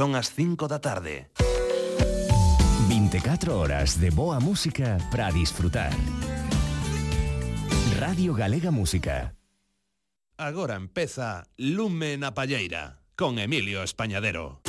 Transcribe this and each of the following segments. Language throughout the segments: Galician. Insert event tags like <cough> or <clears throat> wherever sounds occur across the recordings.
Son as 5 da tarde. 24 horas de boa música para disfrutar. Radio Galega Música. Agora empeza Lume na Palleira con Emilio Españadero.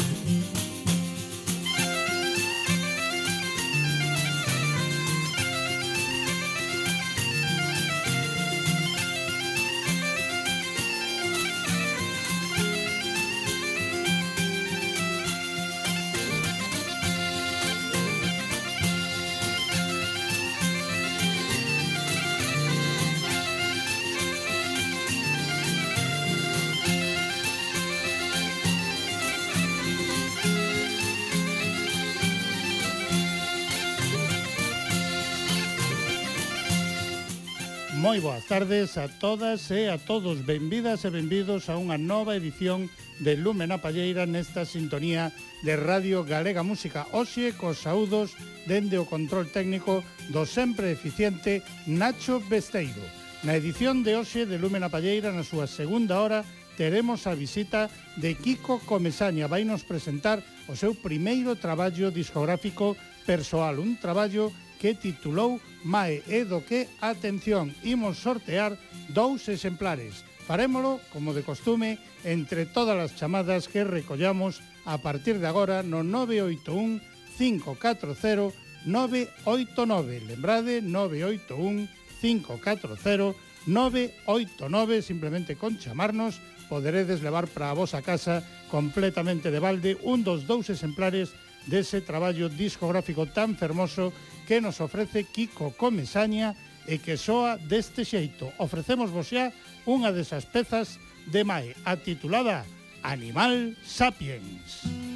Moi boas tardes a todas e a todos. Benvidas e benvidos a unha nova edición de Lume na Palleira nesta sintonía de Radio Galega Música. Oxe cos saúdos dende o control técnico do sempre eficiente Nacho Besteiro. Na edición de hoxe de Lume na Palleira na súa segunda hora teremos a visita de Kiko Comesaña. Vai nos presentar o seu primeiro traballo discográfico persoal un traballo que titulou Mae e do que, atención, imos sortear dous exemplares. Farémolo, como de costume, entre todas as chamadas que recollamos a partir de agora no 981 540 989. Lembrade, 981 540 989, simplemente con chamarnos, poderedes levar para a vosa casa completamente de balde un dos dous exemplares dese traballo discográfico tan fermoso que nos ofrece Kiko Comesaña e que soa deste xeito. Ofrecemos vos xa unha desas pezas de Mae, a titulada Animal Sapiens. Animal Sapiens.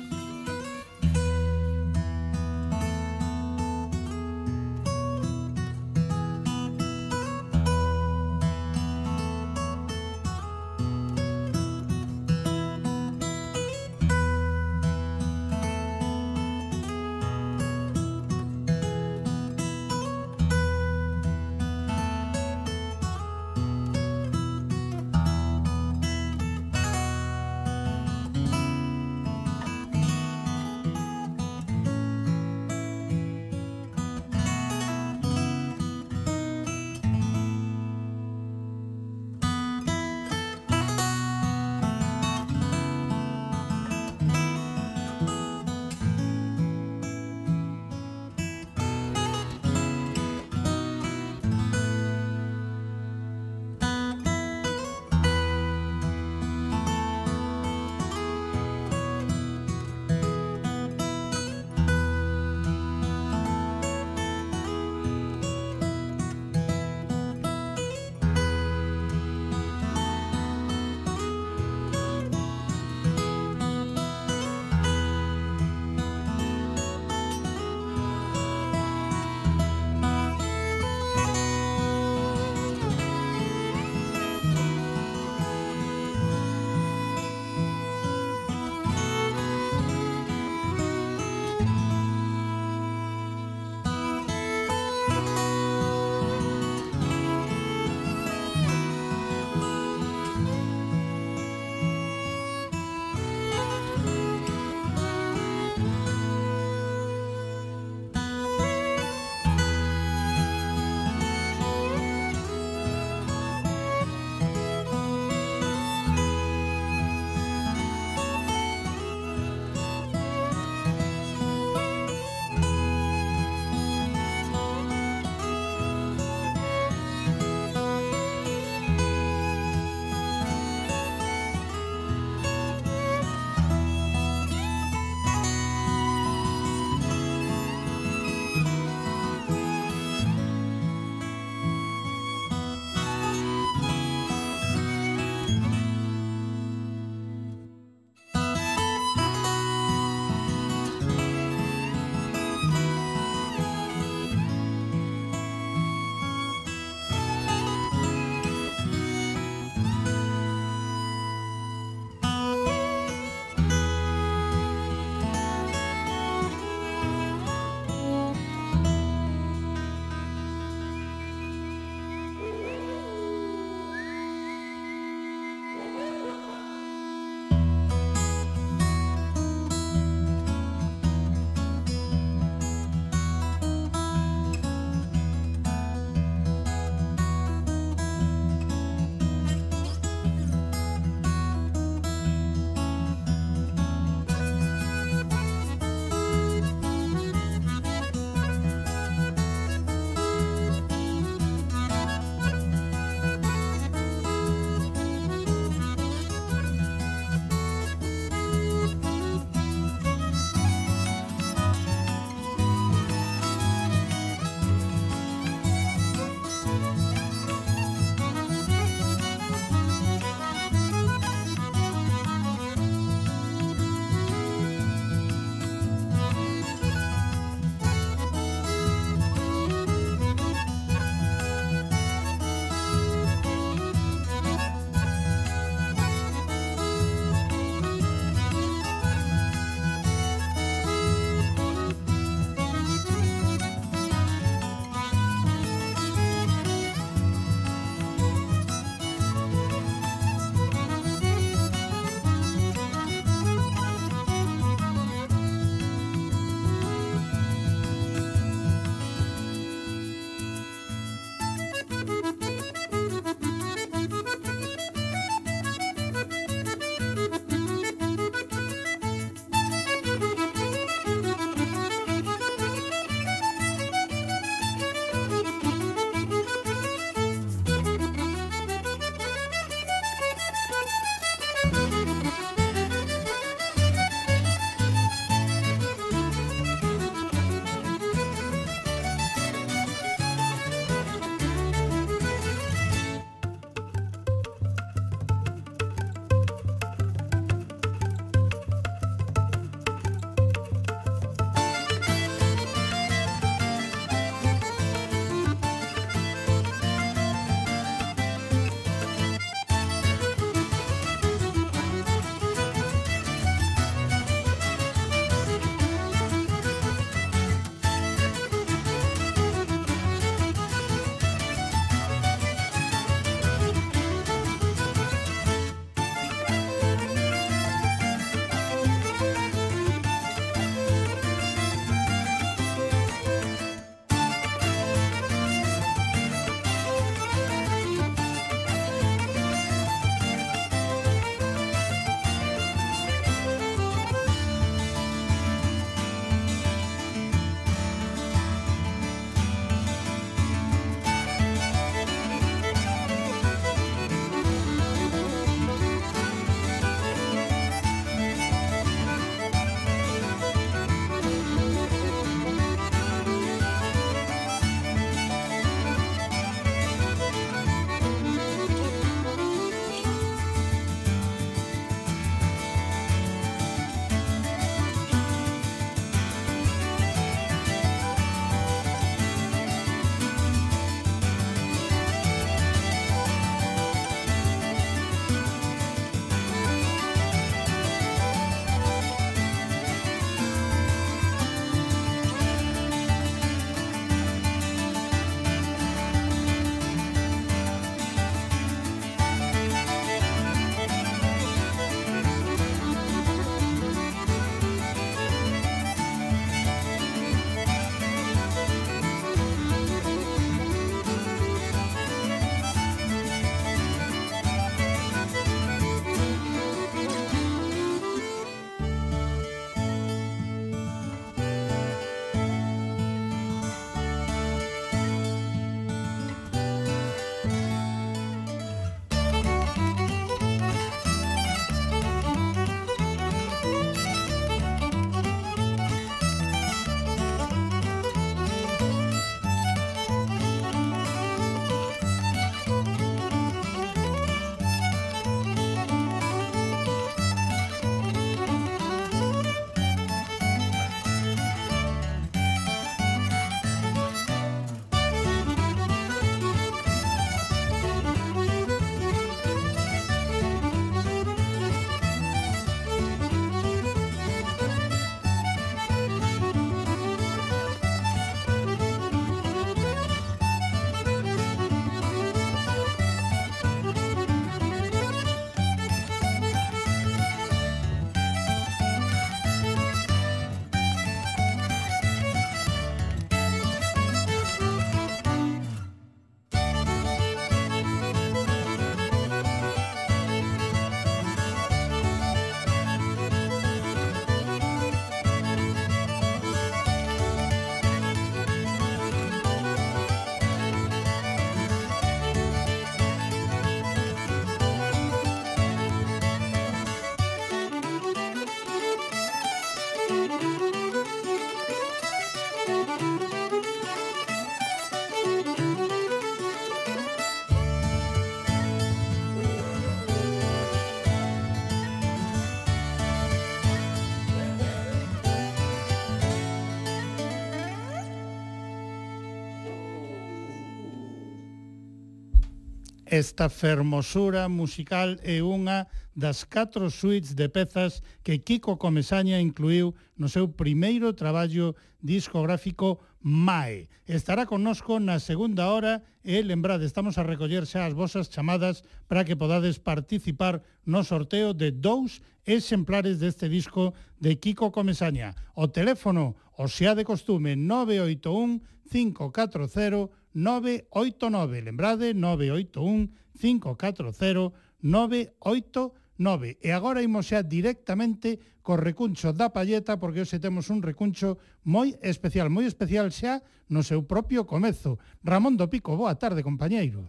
Esta fermosura musical é unha das catro suites de pezas que Kiko Comesaña incluiu no seu primeiro traballo discográfico MAE. Estará connosco na segunda hora e, lembrade, estamos a recoller xa as vosas chamadas para que podades participar no sorteo de dous exemplares deste disco de Kiko Comesaña. O teléfono, o xa de costume, 981 540 989. Lembrade, 981-540-989. E agora imos xa directamente co recuncho da palleta, porque hoxe temos un recuncho moi especial, moi especial xa no seu propio comezo. Ramón do Pico, boa tarde, compañeiro.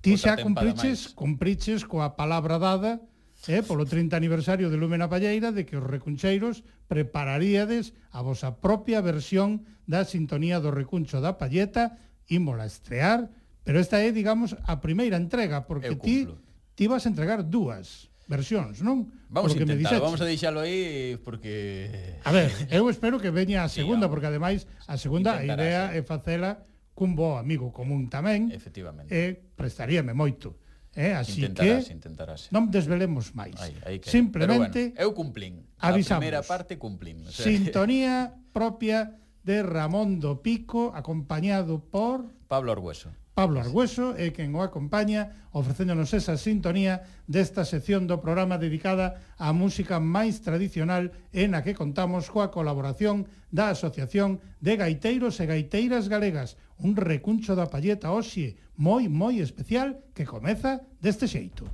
Ti xa cumpriches, cumpriches coa palabra dada, eh, polo 30 aniversario de Lume na Palleira de que os recuncheiros prepararíades a vosa propia versión da sintonía do recuncho da Palleta, ímola estrear, pero esta é, digamos, a primeira entrega, porque ti, ti vas a entregar dúas versións, non? Vamos a intentar, vamos a deixalo aí porque... A ver, eu espero que veña a segunda, sí, porque ademais a segunda a idea é facela cun bo amigo común tamén. Efectivamente. E prestaríame moito. Eh, así intentarás, que intentarás. non desvelemos máis. Aí, aí que... Simplemente bueno, eu cumplín. Avisamos. A primeira parte cumplín. O sea... Sintonía propia de Ramón do Pico acompañado por Pablo Argueso. Pablo Argüeso é eh, quen o acompaña ofrecéndonos esa sintonía desta sección do programa dedicada á música máis tradicional en a que contamos coa colaboración da Asociación de Gaiteiros e Gaiteiras Galegas, un recuncho da palleta oxe moi moi especial que comeza deste xeito.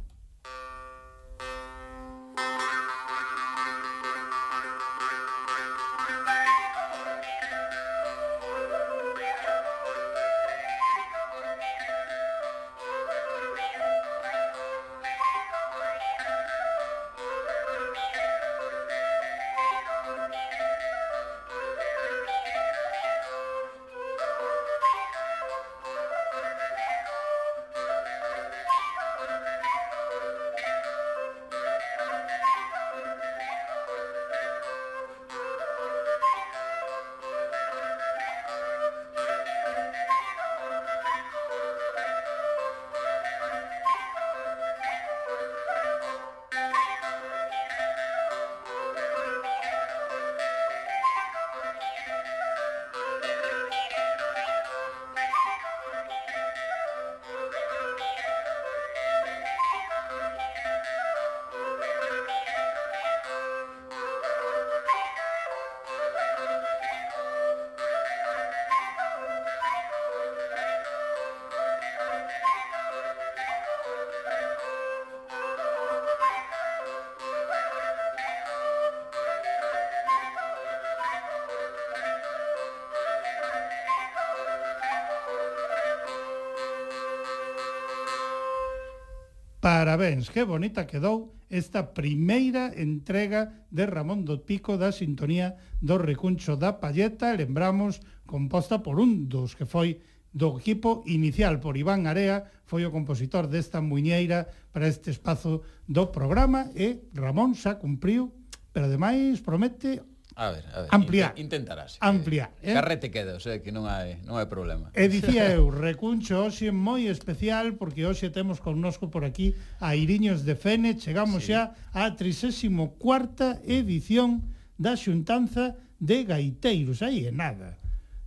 Parabéns, que bonita quedou esta primeira entrega de Ramón do Pico da sintonía do recuncho da Palleta, lembramos, composta por un dos que foi do equipo inicial por Iván Area, foi o compositor desta muñeira para este espazo do programa e Ramón xa cumpriu, pero ademais promete A ver, a ver, ampliar. Intentarás. Eh, ampliar. Eh? Carrete queda, o sea, que non hai, non hai problema. E dicía <laughs> eu, recuncho hoxe moi especial porque hoxe temos connosco por aquí a Iriños de Fene, chegamos sí. xa á 34ª edición da Xuntanza de Gaiteiros, aí é nada.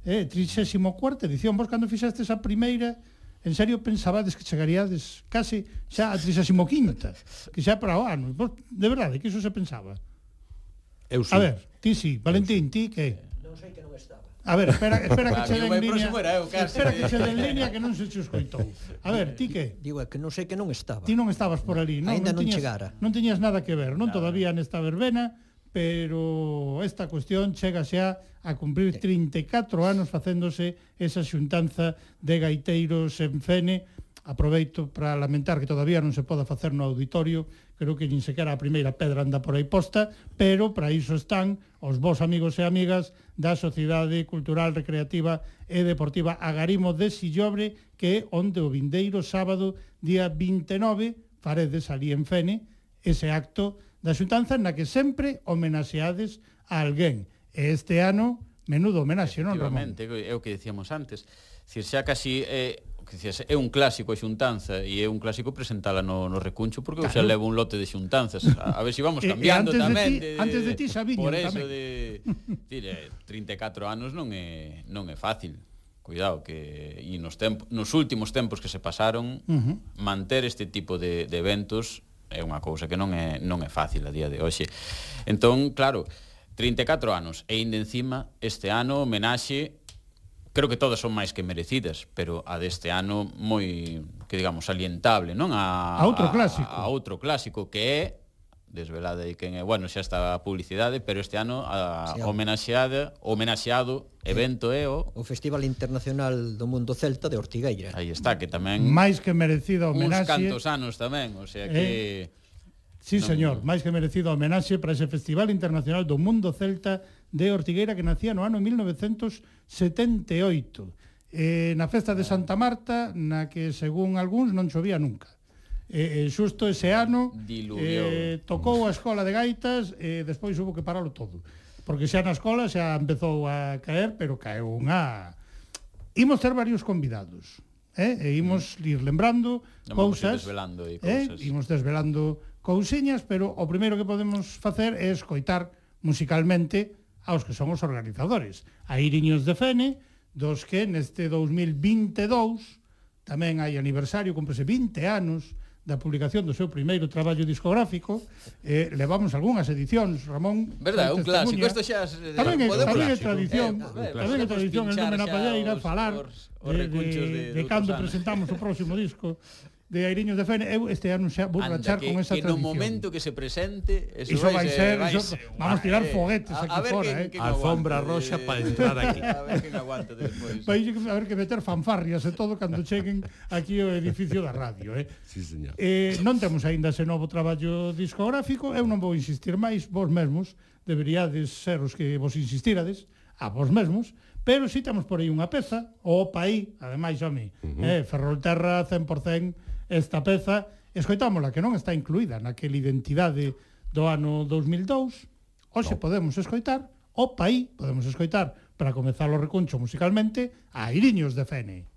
Eh, 34ª edición, vos cando fixastes a primeira, en serio pensabades que chegaríades case xa a 35ª, que xa para o ano. Vos, de verdade, que iso se pensaba. Eu sí. A ver, Ti sí, Valentín, ti que? Eh, non sei que non estaba. A ver, espera, <laughs> espera que che den línea. Era eu casi, espera que che den línea que non se che escoitou. A ver, ti que? Digo, é que non sei que non estaba. Ti non estabas por ali, non? Ainda non, tiñas, chegara. Non tiñas nada que ver, non? Nada. Todavía nesta verbena, pero esta cuestión chega xa a cumprir 34 anos facéndose esa xuntanza de gaiteiros en Fene. Aproveito para lamentar que todavía non se poda facer no auditorio creo que nin sequera a primeira pedra anda por aí posta, pero para iso están os vos amigos e amigas da Sociedade Cultural Recreativa e Deportiva Agarimo de Sillobre, que é onde o vindeiro sábado, día 29, faredes ali en Fene, ese acto da xuntanza na que sempre homenaxeades a alguén. E este ano, menudo homenaxe, non, Ramón? é o que decíamos antes. Cir, xa casi eh, que dices, é un clásico a xuntanza e é un clásico presentala no, no recuncho porque claro. xa levo un lote de xuntanzas a, a ver se si vamos cambiando <laughs> e, e antes tamén de ti, de, antes de ti xa viño por eso tamén. de, dire, 34 anos non é, non é fácil cuidado que e nos tempo, nos últimos tempos que se pasaron uh -huh. manter este tipo de, de eventos é unha cousa que non é non é fácil a día de hoxe. Entón, claro, 34 anos e ainda encima este ano homenaxe creo que todas son máis que merecidas, pero a deste ano moi, que digamos, salientable, non? A, a outro clásico. A, a outro clásico que é desvelada aí quen é, bueno, xa está a publicidade, pero este ano a sí, homenaxeada, homenaxeado evento é o o Festival Internacional do Mundo Celta de Ortigueira. Aí está que tamén máis que merecida homenaxe. Uns cantos anos tamén, o sea que eh, Sí, non... señor, máis que merecido homenaxe para ese Festival Internacional do Mundo Celta de Ortigueira que nacía no ano 1978. Eh, na festa de ah. Santa Marta, na que según algúns non chovía nunca. Eh, eh, xusto ese ano Diluviou. eh, tocou a escola de gaitas e eh, despois hubo que paralo todo. Porque xa na escola xa empezou a caer, pero caeu unha... Imos ter varios convidados, eh? e imos mm. ir lembrando non cousas, desvelando aí eh, cousas. Eh? Imos desvelando cousiñas, pero o primeiro que podemos facer é escoitar musicalmente aos que son os organizadores. A Iriños de Fene, dos que neste 2022 tamén hai aniversario, cumprese 20 anos da publicación do seu primeiro traballo discográfico, eh, levamos algunhas edicións, Ramón... Verdad, un clásico, isto xa... Es, eh, tamén é, tamén é tradición, eh, tamén é tradición, el nome na palleira, falar os, os de, de, de, de, de cando presentamos o próximo disco. <laughs> de Airiños de Fene, eu este ano xa vou Anda, rachar que, con esa que tradición. Que no momento que se presente, eso, iso vai ser, vai ser iso, vamos tirar eh, foguetes a, aquí eh. <laughs> a ver fora, quen, eh. Quen Alfombra roxa eh, para entrar aquí. A ver quen aguanta despois. Vai a ver que meter fanfarrias e todo cando cheguen aquí ao edificio da radio, eh. Sí, señor. Eh, non temos aínda ese novo traballo discográfico, eu non vou insistir máis, vos mesmos deberíades ser os que vos insistirades a vos mesmos, pero si sí temos por aí unha peza, o paí, ademais, home, uh -huh. eh, Ferrolterra 100% esta peza, escoitámola, que non está incluída naquela identidade do ano 2002, hoxe no. podemos escoitar, o paí podemos escoitar, para comezar o recuncho musicalmente, a Iriños de Fene.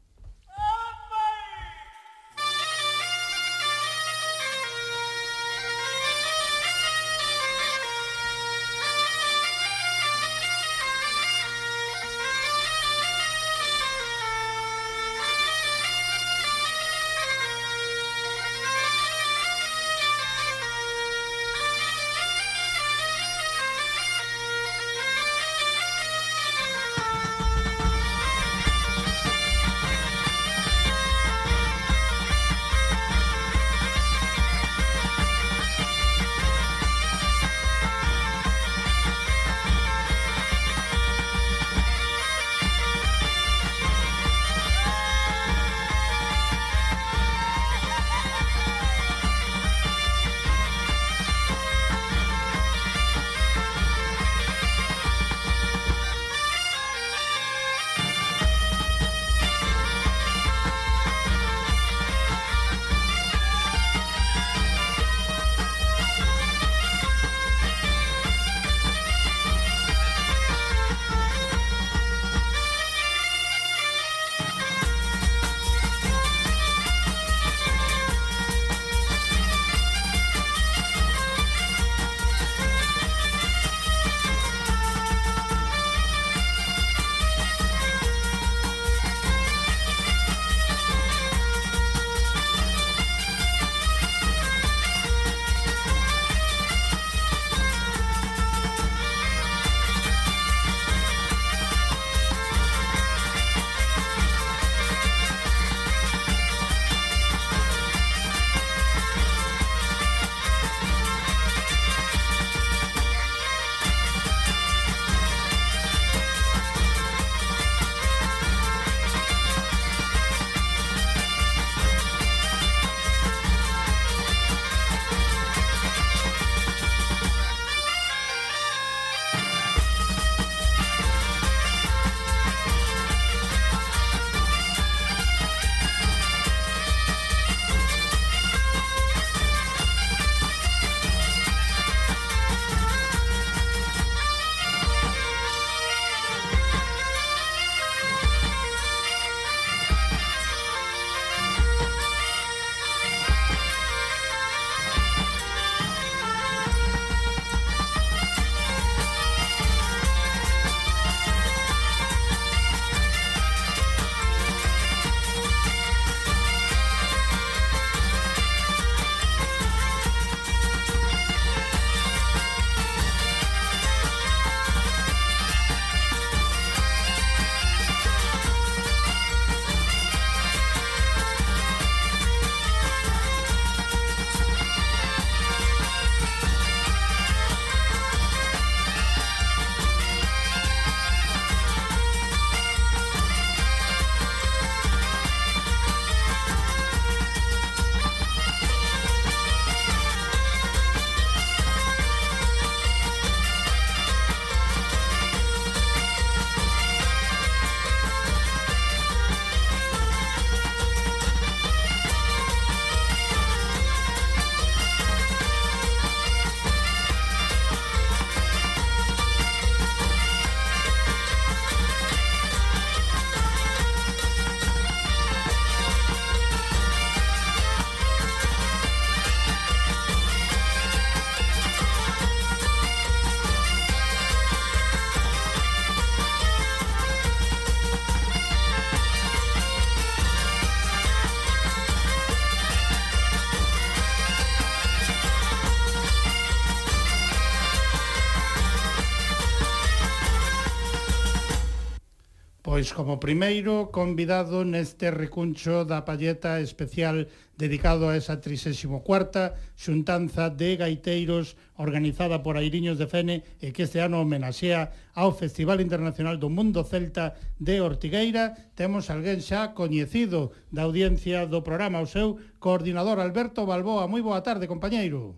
Pois como primeiro convidado neste recuncho da palleta especial dedicado a esa 34ª xuntanza de gaiteiros organizada por Airiños de Fene e que este ano homenaxea ao Festival Internacional do Mundo Celta de Ortigueira. Temos alguén xa coñecido da audiencia do programa, o seu coordinador Alberto Balboa. Moi boa tarde, compañeiro.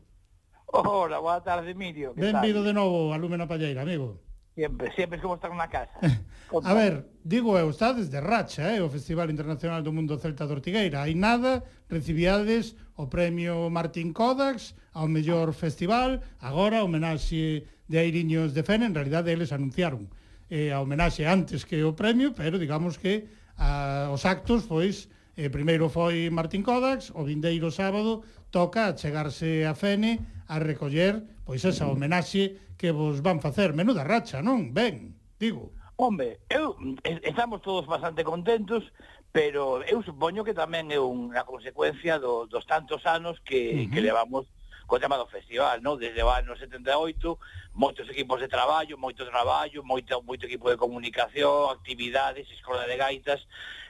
Hola, boa tarde, Emilio. Benvido de novo a Lúmena Palleira, amigo. Siempre, siempre es como estar na casa. <laughs> A ver, digo eh, eu, estades de racha, eh, o Festival Internacional do Mundo Celta de Ortigueira. Hai nada, recibiades o premio Martín Kodax ao mellor festival, agora homenaxe de Airiños de Fene, en realidade eles anunciaron eh, a homenaxe antes que o premio, pero digamos que a, os actos, pois, eh, primeiro foi Martín Kodax, o vindeiro sábado toca chegarse a Fene a recoller pois esa homenaxe que vos van facer. Menuda racha, non? Ben, digo. Hombre, eu, eh, estamos todos bastante contentos, pero eu supoño que tamén é unha consecuencia do, dos tantos anos que, uh -huh. que levamos co tema do festival, non? Desde o ano 78, moitos equipos de traballo, moito traballo, moito, moito equipo de comunicación, actividades, escola de gaitas,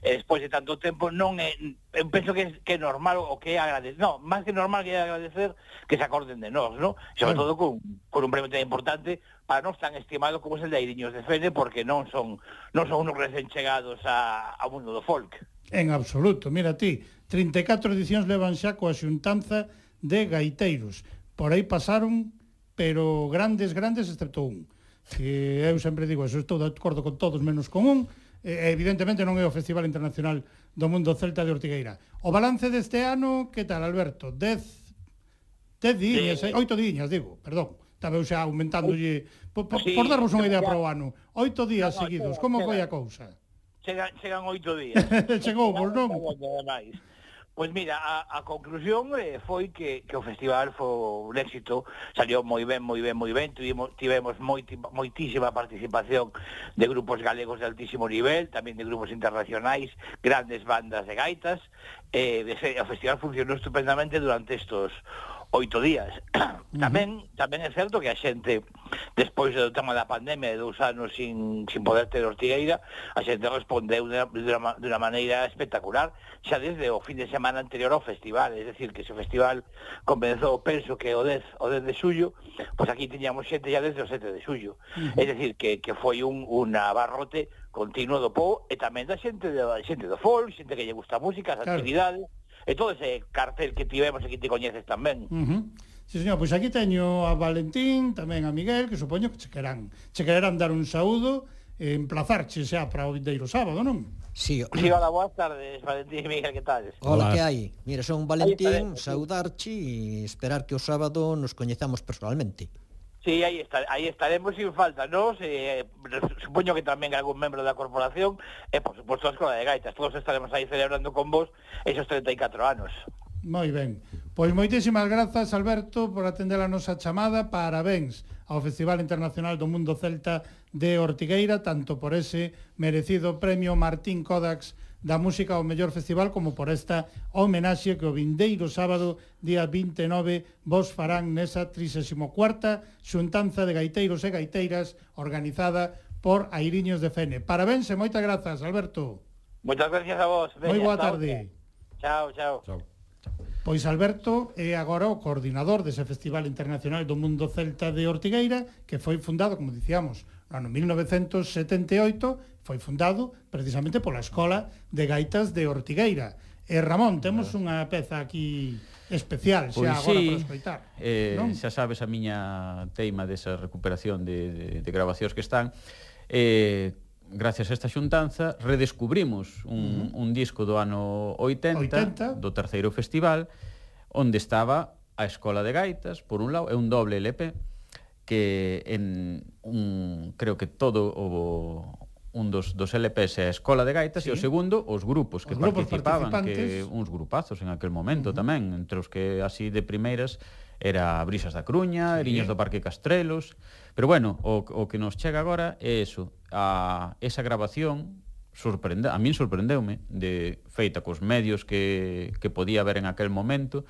e despois de tanto tempo non é, eu penso que, que é normal o que é agradecer, non, máis que normal que é agradecer que se acorden de nós, no? Sobre todo con, con un premio tan importante para nós tan estimado como é o de Airiños de Fene, porque non son, non son unos recén chegados a, ao mundo do folk. En absoluto, mira ti, 34 edicións levan xa coa xuntanza de gaiteiros. Por aí pasaron, pero grandes, grandes, excepto un. Que eu sempre digo, eso estou de acordo con todos, menos con un, e, evidentemente non é o Festival Internacional do Mundo Celta de Ortigueira. O balance deste ano, que tal, Alberto? Dez, dez diñas, sí. oito diñas, digo, perdón. Estaba eu xa aumentándolle, por, por, sí, por darvos unha idea para o ano. Oito días no, no, seguidos, chega, como chega, foi a cousa? Chegan, chegan oito días. <laughs> Chegou, por non? Pois mira, a, a conclusión eh, foi que, que o festival foi un éxito, salió moi ben, moi ben, moi ben, tivemos, tivemos moiti, moitísima participación de grupos galegos de altísimo nivel, tamén de grupos internacionais, grandes bandas de gaitas, eh, o festival funcionou estupendamente durante estos oito días. <clears throat> tamén tamén é certo que a xente, despois do tema da pandemia de dous anos sin, sin poder ter ortigueira, a xente respondeu de, unha de maneira espectacular, xa desde o fin de semana anterior ao festival, é dicir, que ese festival comenzou, penso que o 10, o 10 de xullo, pois aquí teñamos xente xa desde o 7 de xullo. Uh -huh. É dicir, que, que foi un, un abarrote continuo do povo e tamén da xente, da xente do folk, xente que lle gusta a música, as claro. actividades, e todo ese cartel que tivemos e que ti coñeces tamén. Uh -huh. Sí, señor, pois aquí teño a Valentín, tamén a Miguel, que supoño que che querán, che quererán dar un saúdo e emplazarche xa para o vindeiro sábado, non? Sí, o... sí, hola, boas tardes, Valentín e Miguel, que tal? Hola, hola. que hai? Mira, son Valentín, saudarche e esperar que o sábado nos coñezamos personalmente. Sí, aí, está, aí estaremos sin falta, ¿no? Eh, supoño que tamén algún membro da corporación e, eh, por suposto, a Escola de Gaitas. Todos estaremos aí celebrando con vos esos 34 anos. Moi ben. Pois moitísimas grazas, Alberto, por atender a nosa chamada. Parabéns ao Festival Internacional do Mundo Celta de Ortigueira, tanto por ese merecido premio Martín Kodax da música ao mellor festival como por esta homenaxe que o vindeiro sábado día 29 vos farán nesa 34ª xuntanza de gaiteiros e gaiteiras organizada por Airiños de Fene. Parabéns e moitas grazas, Alberto. Moitas gracias a vos. Moi boa tarde. Chao, chao. Chao. Pois Alberto é agora o coordinador dese Festival Internacional do Mundo Celta de Ortigueira, que foi fundado, como dicíamos, ano 1978 foi fundado precisamente pola Escola de Gaitas de Ortigueira. E Ramón, temos unha peza aquí especial xa pois agora sí, para escoitar. Eh, non? xa sabes a miña teima desa recuperación de, de, de grabacións que están. Eh, gracias a esta xuntanza redescubrimos un, uh -huh. un disco do ano 80, 80 do terceiro festival onde estaba a Escola de Gaitas por un lado é un doble LP que en un, creo que todo o, un dos, dos LPs é a Escola de Gaitas sí. e o segundo os grupos que os grupos participaban, que uns grupazos en aquel momento uh -huh. tamén, entre os que así de primeiras era Brisas da Cruña, sí. Eriños do Parque Castrelos, pero bueno, o, o que nos chega agora é eso, a esa grabación sorprende, a min sorprendeume de feita cos medios que, que podía haber en aquel momento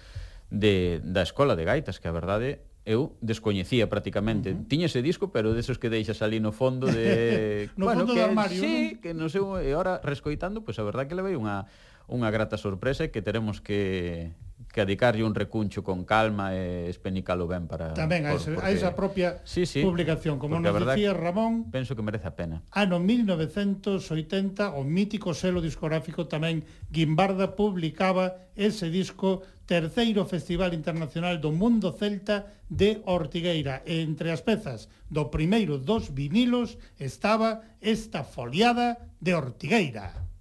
de, da Escola de Gaitas, que a verdade eu descoñecía prácticamente. Uh -huh. Tiña ese disco, pero desos que deixas ali no fondo de... <laughs> no bueno, fondo que, do armario. Sí, que non sei, e agora rescoitando, pois pues, a verdad que levei unha unha grata sorpresa e que teremos que que dedicarlle un recuncho con calma e espenicalo ben para... Tamén a, ese, porque, a esa propia sí, sí, publicación, como nos verdad, dicía Ramón... Penso que merece a pena. Ano 1980, o mítico selo discográfico tamén Guimbarda publicaba ese disco terceiro Festival Internacional do Mundo Celta de Ortigueira. E entre as pezas do primeiro dos vinilos estaba esta foliada de Ortigueira.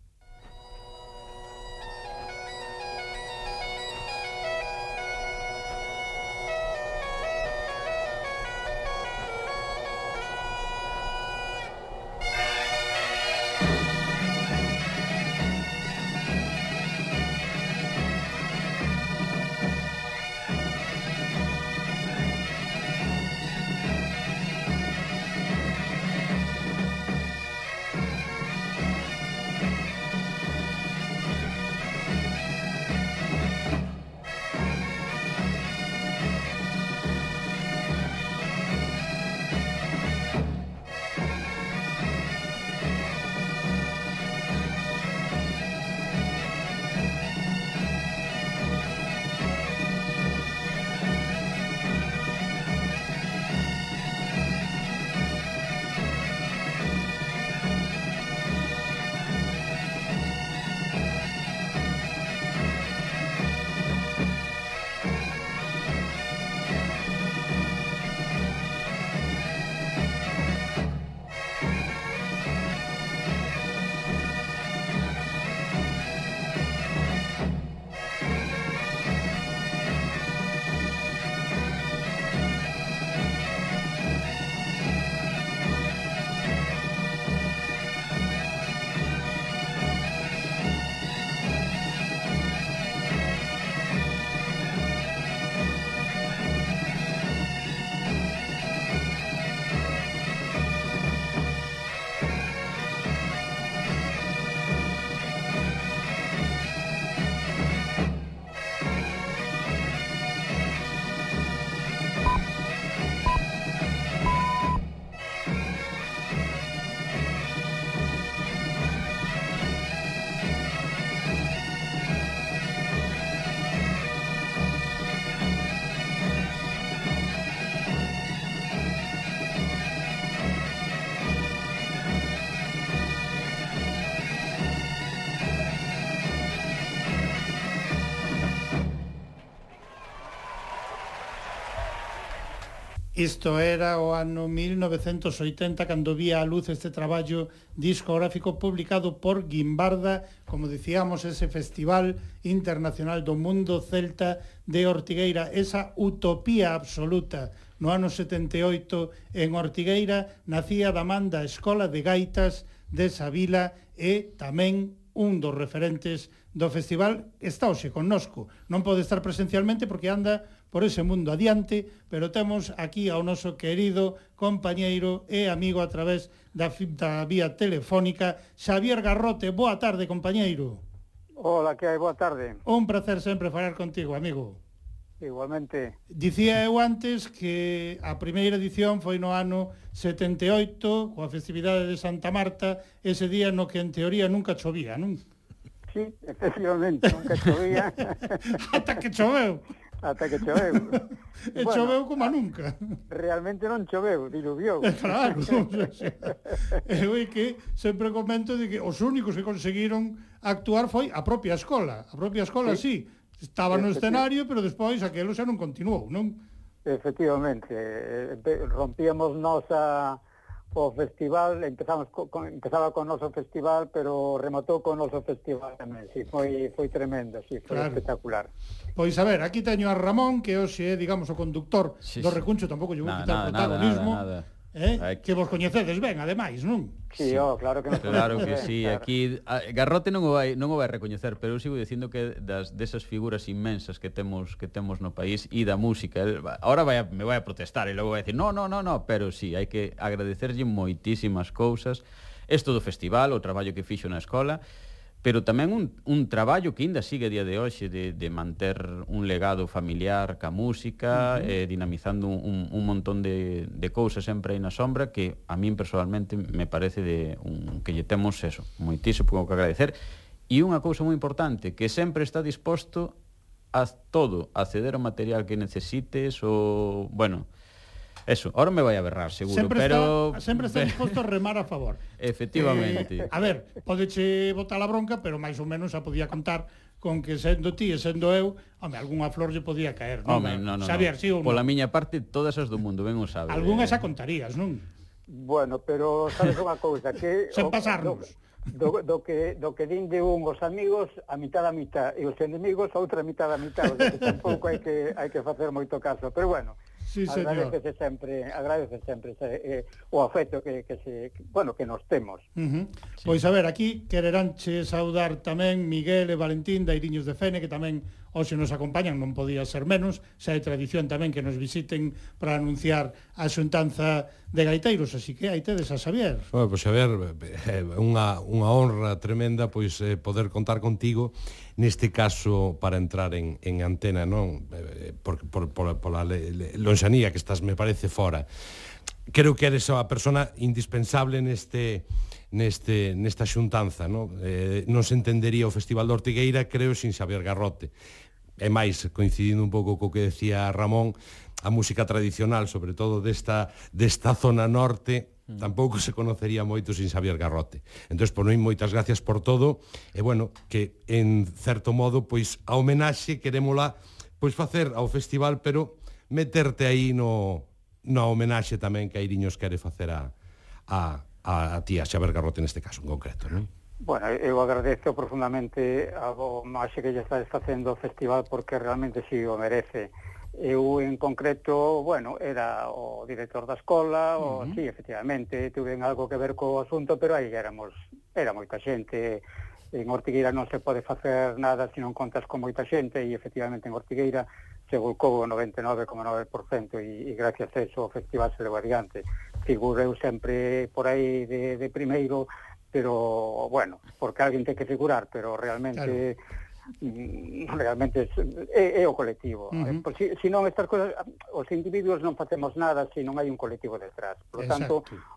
Isto era o ano 1980 cando vía a luz este traballo discográfico publicado por Guimbarda, como dicíamos, ese Festival Internacional do Mundo Celta de Ortigueira, esa utopía absoluta. No ano 78, en Ortigueira, nacía da man da Escola de Gaitas de Savila e tamén un dos referentes do festival está hoxe connosco. Non pode estar presencialmente porque anda por ese mundo adiante, pero temos aquí ao noso querido compañeiro e amigo a través da, da vía telefónica, Xavier Garrote. Boa tarde, compañeiro. Hola, que hai? Boa tarde. Un placer sempre falar contigo, amigo. Igualmente. Dicía eu antes que a primeira edición foi no ano 78, coa festividade de Santa Marta, ese día no que en teoría nunca chovía, non? Sí, efectivamente, nunca chovía. <laughs> Ata que choveu. <laughs> ata que choveu. <laughs> e bueno, choveu como nunca. Realmente non choveu, diluviou. Eh, <laughs> claro, o sea, eu é que sempre comento de que os únicos que conseguiron actuar foi a propia escola. A propia escola, sí, sí estaba no escenario, pero despois aquelo xa non continuou, non? Efectivamente, eh, rompíamos nós a o festival empezamos co, empezaba con noso festival, pero rematou con noso festival tamén, si, sí, foi foi tremendo, si, sí, foi claro. espectacular. Pois a ver, aquí teño a Ramón que hoxe é, digamos, o conductor sí, do Recuncho, tampouco lle vou quitar nada, protagonismo. Nada, nada. Eh? Aquí. Que vos coñecedes ben, ademais, non? Sí, sí. Oh, claro que non. Claro que sí, claro. aquí a, Garrote non o vai non o vai recoñecer, pero eu sigo dicindo que das desas figuras inmensas que temos que temos no país e da música, el, ahora vai a, me vai a protestar e logo vai a decir, "No, no, no, no", pero sí, hai que agradecerlle moitísimas cousas. Isto do festival, o traballo que fixo na escola, pero tamén un, un traballo que ainda sigue a día de hoxe de, de manter un legado familiar ca música, uh -huh. eh, dinamizando un, un montón de, de cousas sempre aí na sombra que a min personalmente me parece de un, que lle temos eso, moitísimo que agradecer e unha cousa moi importante que sempre está disposto a todo, a ceder o material que necesites ou, bueno, Eso, ahora me vai a berrar, seguro, sempre pero... Está, sempre está <laughs> disposto a remar a favor. Efectivamente. Eh, a ver, podeche botar a bronca, pero máis ou menos xa podía contar con que sendo ti e sendo eu, home, algunha flor lle podía caer, non? Home, non, non, Xavier, no. sí ou non? Pola miña parte, todas as do mundo, ben o sabe. Algúnhas eh... a contarías, non? Bueno, pero sabes unha cousa, que... <laughs> Sen pasarnos. O, do, do que do que din de un os amigos a mitad a mitad e os enemigos a outra mitad a mitad, o sea, que tampouco hai que hai que facer moito caso, pero bueno, Sí, señor. Agradecese sempre, agradece sempre eh, o afecto que, que se, que, bueno, que nos temos. Uh -huh. sí. Pois a ver, aquí quereránche saudar tamén Miguel e Valentín da Iriños de Fene, que tamén hoxe nos acompañan, non podía ser menos, xa é tradición tamén que nos visiten para anunciar a xuntanza de gaiteiros, así que aí tedes a Xavier. Bueno, pois Xavier, é unha, unha honra tremenda pois eh, poder contar contigo neste caso para entrar en, en antena, non? Eh, por, por, por, pola lonxanía que estás, me parece, fora. Creo que eres a persona indispensable neste neste nesta xuntanza, no? Eh, non se entendería o Festival de Ortigueira, creo, sin Xavier Garrote. E máis, coincidindo un pouco co que decía Ramón, a música tradicional, sobre todo desta, desta zona norte, mm. tampouco se conocería moito sin Xavier Garrote. Entón, por non moitas gracias por todo, e bueno, que en certo modo, pois a homenaxe querémola pois facer ao festival, pero meterte aí no na homenaxe tamén que Airiños quere facer a a a, a tía a Garrote neste caso en concreto, non? Bueno, eu agradezo profundamente a homenaxe que lle está facendo o festival porque realmente si sí, o merece. Eu en concreto, bueno, era o director da escola, uh -huh. o, sí, efectivamente, tuve algo que ver co asunto, pero aí éramos, era moita xente, En Ortigueira non se pode facer nada se non contas con moita xente e efectivamente en Ortigueira se volcou o 99,9% e, e gracias a eso o Festival se levou adiante. Figureu sempre por aí de, de primeiro, pero, bueno, porque alguén ten que figurar, pero realmente... Claro Mm, realmente é, é o colectivo. Eh, uh -huh. Por si, si non estas cosas, os individuos non facemos nada se si non hai un colectivo detrás. Por lo tanto,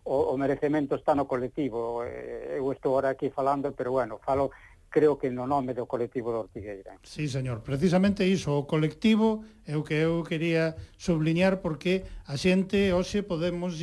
o, o merecemento está no colectivo. Eh, eu estou ahora aquí falando, pero bueno, falo creo que no nome do colectivo de Ortigueira. Sí, señor, precisamente iso, o colectivo é o que eu quería subliñar porque a xente hoxe podemos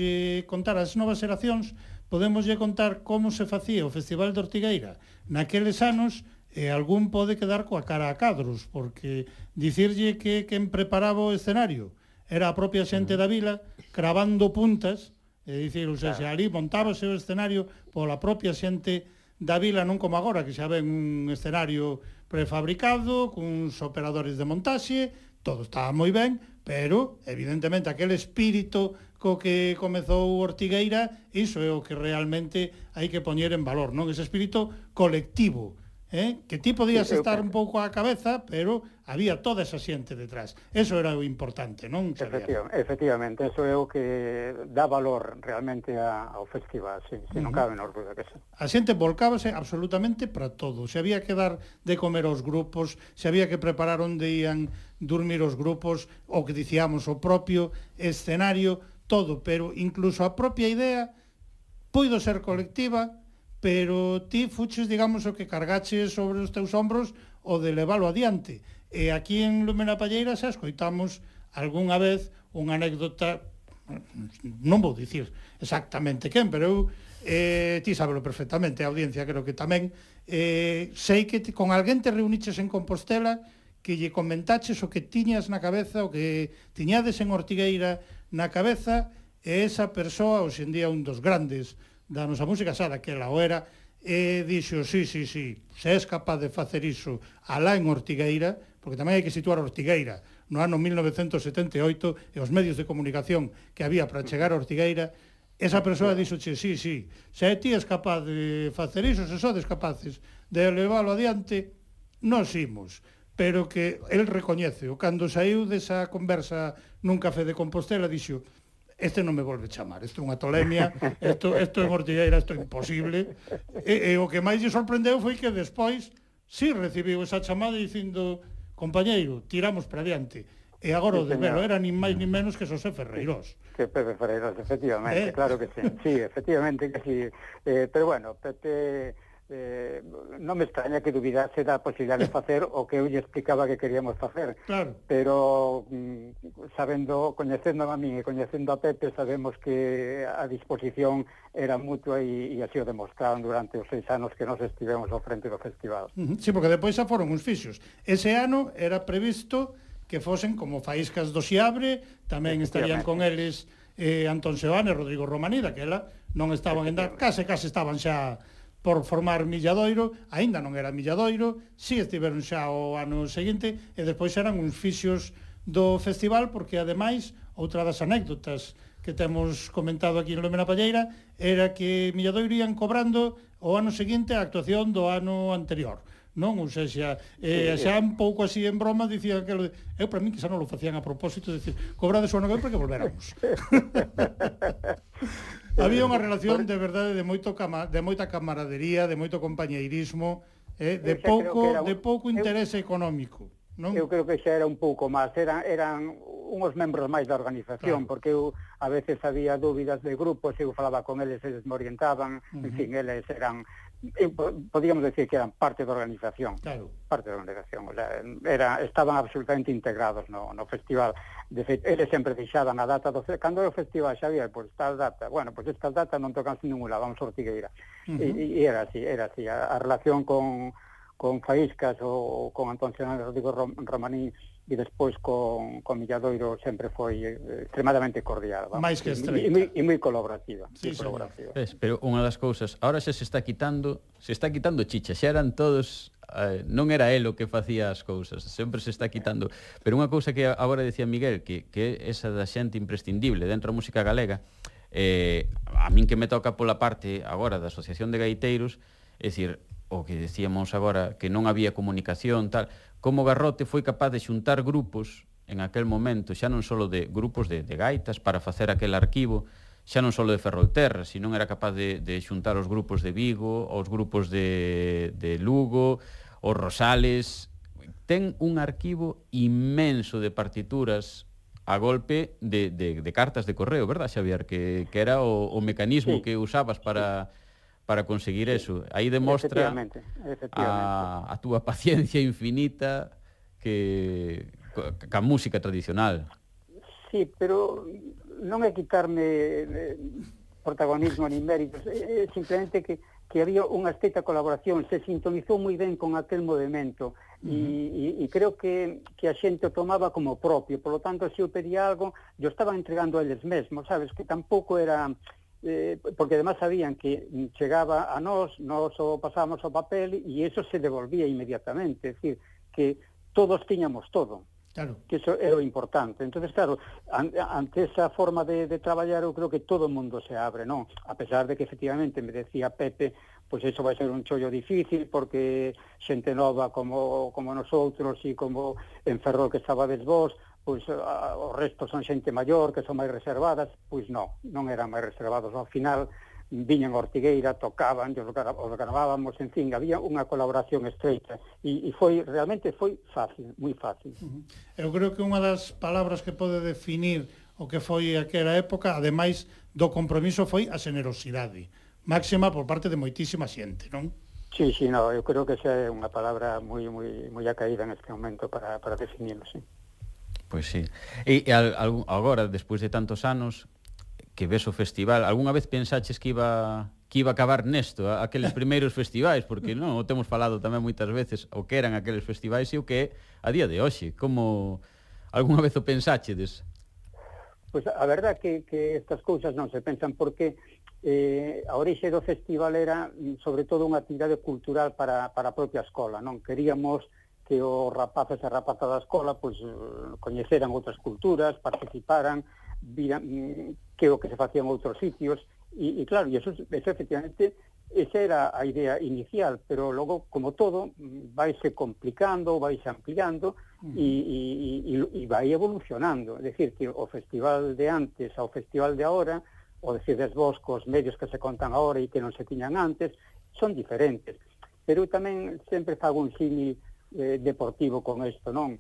contar as novas xeracións podemoslle contar como se facía o Festival de Ortigueira naqueles anos e algún pode quedar coa cara a cadros, porque dicirlle que quen preparaba o escenario era a propia xente da vila cravando puntas, é dicir, ou sea, se ali montábase o escenario pola propia xente da vila, non como agora, que xa ven un escenario prefabricado, cuns operadores de montaxe, todo estaba moi ben, pero, evidentemente, aquel espírito co que comezou Ortigueira, iso é o que realmente hai que poñer en valor, non? Ese espírito colectivo, eh? que ti podías sí, estar un pouco á cabeza, pero había toda esa xente detrás. Eso era o importante, non, Efectivamente, efectivamente eso é o que dá valor realmente a, ao festival, sí, si, uh -huh. non cabe menor dúda que eso. A xente volcábase absolutamente para todo. Se había que dar de comer aos grupos, se había que preparar onde ían dormir os grupos, o que dicíamos o propio escenario, todo, pero incluso a propia idea puido ser colectiva, pero ti fuches, digamos, o que cargaches sobre os teus hombros o de leválo adiante. E aquí en Lumena Palleira xa escoitamos algunha vez unha anécdota, non vou dicir exactamente quen, pero eu, eh, ti sábelo perfectamente, a audiencia creo que tamén, eh, sei que te, con alguén te reuniches en Compostela que lle comentaches o que tiñas na cabeza, o que tiñades en Ortigueira na cabeza, e esa persoa, hoxendía un dos grandes da nosa música xa daquela o era, e dixo, sí, sí, sí, se és capaz de facer iso alá en Ortigueira, porque tamén hai que situar Ortigueira, no ano 1978, e os medios de comunicación que había para chegar a Ortigueira, esa persoa dixo, sí, sí, sí, se ti és capaz de facer iso, se sodes capaces de leválo adiante, nos imos pero que el recoñece. O cando saiu desa conversa nun café de Compostela, dixo, este non me volve chamar, isto é unha tolemia, isto, isto é mortilleira, isto é imposible. E, e o que máis lle sorprendeu foi que despois si sí, recibiu esa chamada dicindo compañeiro, tiramos para diante. E agora sí, o de Velo era nin máis nin menos que Xosé Ferreiros. Que Pepe Ferreiros, efectivamente, eh? claro que sí. Sí, efectivamente que sí. Eh, pero bueno, Pepe eh, non me extraña que dubidase da posibilidad de <laughs> facer o que eu lle explicaba que queríamos facer. Claro. Pero mm, sabendo, coñecendo a min e coñecendo a Pepe, sabemos que a disposición era mutua e, e así o demostraron durante os seis anos que nos estivemos ao frente do festival. Uh -huh. Sí, porque depois xa foron uns fixos. Ese ano era previsto que fosen como faíscas do Xiabre, tamén estarían con eles eh, Antón Seoane e Rodrigo Romanida, que ela non estaban en da... case, case estaban xa por formar Milladoiro, aínda non era Milladoiro, si estiveron xa o ano seguinte, e despois eran uns fixos do festival, porque ademais, outra das anécdotas que temos comentado aquí en Lomena Palleira, era que Milladoiro ian cobrando o ano seguinte a actuación do ano anterior non? Ou sea, xa, eh, xa un pouco así en broma dicía que lo, eu para min que xa non lo facían a propósito, dicir, cobrades o ano que porque volveramos. <laughs> Había eh, unha relación de verdade de moito cama, de moita camaradería, de moito compañeirismo, eh, de Esa pouco un... de pouco interese eu, económico, non? Eu creo que xa era un pouco máis, eran eran unhos membros máis da organización, claro. porque eu a veces había dúbidas de grupos, eu falaba con eles, eles me orientaban, uh -huh. en fin, eles eran Eh, podíamos decir que eran parte da organización. Claro. Parte da organización. O sea, era, estaban absolutamente integrados no, no festival. De feito, eles sempre fixaban a data do... Cando era o festival, Xavier, pois tal data. Bueno, pois estas datas non tocan sin ninguna, vamos a Ortigueira. Uh -huh. e, e, era así, era así. A, a relación con, con Faíscas ou, con Antón Senado Rodrigo Rom, Romaní e despois con, con Milladoiro sempre foi eh, extremadamente cordial. Vamos. Mais que estreita. E, e, e moi colaborativa. Sí, colaborativa. Es, pero unha das cousas, ahora xa se está quitando, se está quitando chicha, xa eran todos eh, non era el o que facía as cousas, sempre se está quitando. Pero unha cousa que agora decía Miguel, que, que esa da xente imprescindible dentro da música galega, eh, a min que me toca pola parte agora da Asociación de Gaiteiros, é dicir, o que decíamos agora, que non había comunicación, tal, como Garrote foi capaz de xuntar grupos en aquel momento, xa non só de grupos de, de gaitas para facer aquel arquivo, xa non só de Ferrolterra, sino era capaz de, de xuntar os grupos de Vigo, os grupos de, de Lugo, os Rosales... Ten un arquivo inmenso de partituras a golpe de, de, de cartas de correo, verdad, Xavier? Que, que era o, o mecanismo sí. que usabas para, para conseguir sí. eso. Aí demostra efectivamente, efectivamente. A, a túa paciencia infinita que ca música tradicional. Sí, pero non é quitarme eh, protagonismo ni méritos, é simplemente que que había unha estreita colaboración, se sintonizou moi ben con aquel movimento e, uh -huh. e, e creo que, que a xente o tomaba como propio, por lo tanto, se eu pedía algo, yo estaba entregando a eles mesmos, sabes, que tampouco era eh, porque además sabían que chegaba a nós, nós o pasamos o papel e eso se devolvía inmediatamente, é decir, que todos tiñamos todo. Claro. Que eso era o importante. Entonces, claro, an, ante esa forma de, de traballar, eu creo que todo o mundo se abre, non? A pesar de que efectivamente me decía Pepe, pois pues eso vai ser un chollo difícil porque xente nova como como nosotros e como en Ferrol que estaba desvós, vos, pois a, o resto son xente maior que son máis reservadas, pois non, non eran máis reservados ao final viñan Ortigueira, tocaban, os, gravábamos, en fin, había unha colaboración estreita e, e foi realmente foi fácil, moi fácil. Uh -huh. Eu creo que unha das palabras que pode definir o que foi aquela época, ademais do compromiso foi a xenerosidade, máxima por parte de moitísima xente, non? Sí, sí, no, eu creo que esa é unha palabra moi moi moi acaída en este momento para para definirlo, sí. Pois sí. E, e al, al, agora, despois de tantos anos, que ves o festival, algunha vez pensaches que iba que iba a acabar nesto, aqueles primeiros <laughs> festivais, porque non, o temos falado tamén moitas veces o que eran aqueles festivais e o que é a día de hoxe, como algunha vez o pensachedes? Pois a verdad que, que estas cousas non se pensan porque eh, a orixe do festival era mm, sobre todo unha actividade cultural para, para a propia escola, non? Queríamos que os rapaces e rapazas da escola pois, coñeceran outras culturas, participaran, viran mm, que o que se facía en outros sitios, e, e claro, e eso, eso efectivamente esa era a idea inicial, pero logo, como todo, vaise complicando, vaise ampliando mm. e uh -huh. e, e, e vai evolucionando. É dicir, que o festival de antes ao festival de ahora, o decir vos, cos medios que se contan ahora e que non se tiñan antes, son diferentes. Pero tamén sempre fago un símil eh, deportivo con isto, non?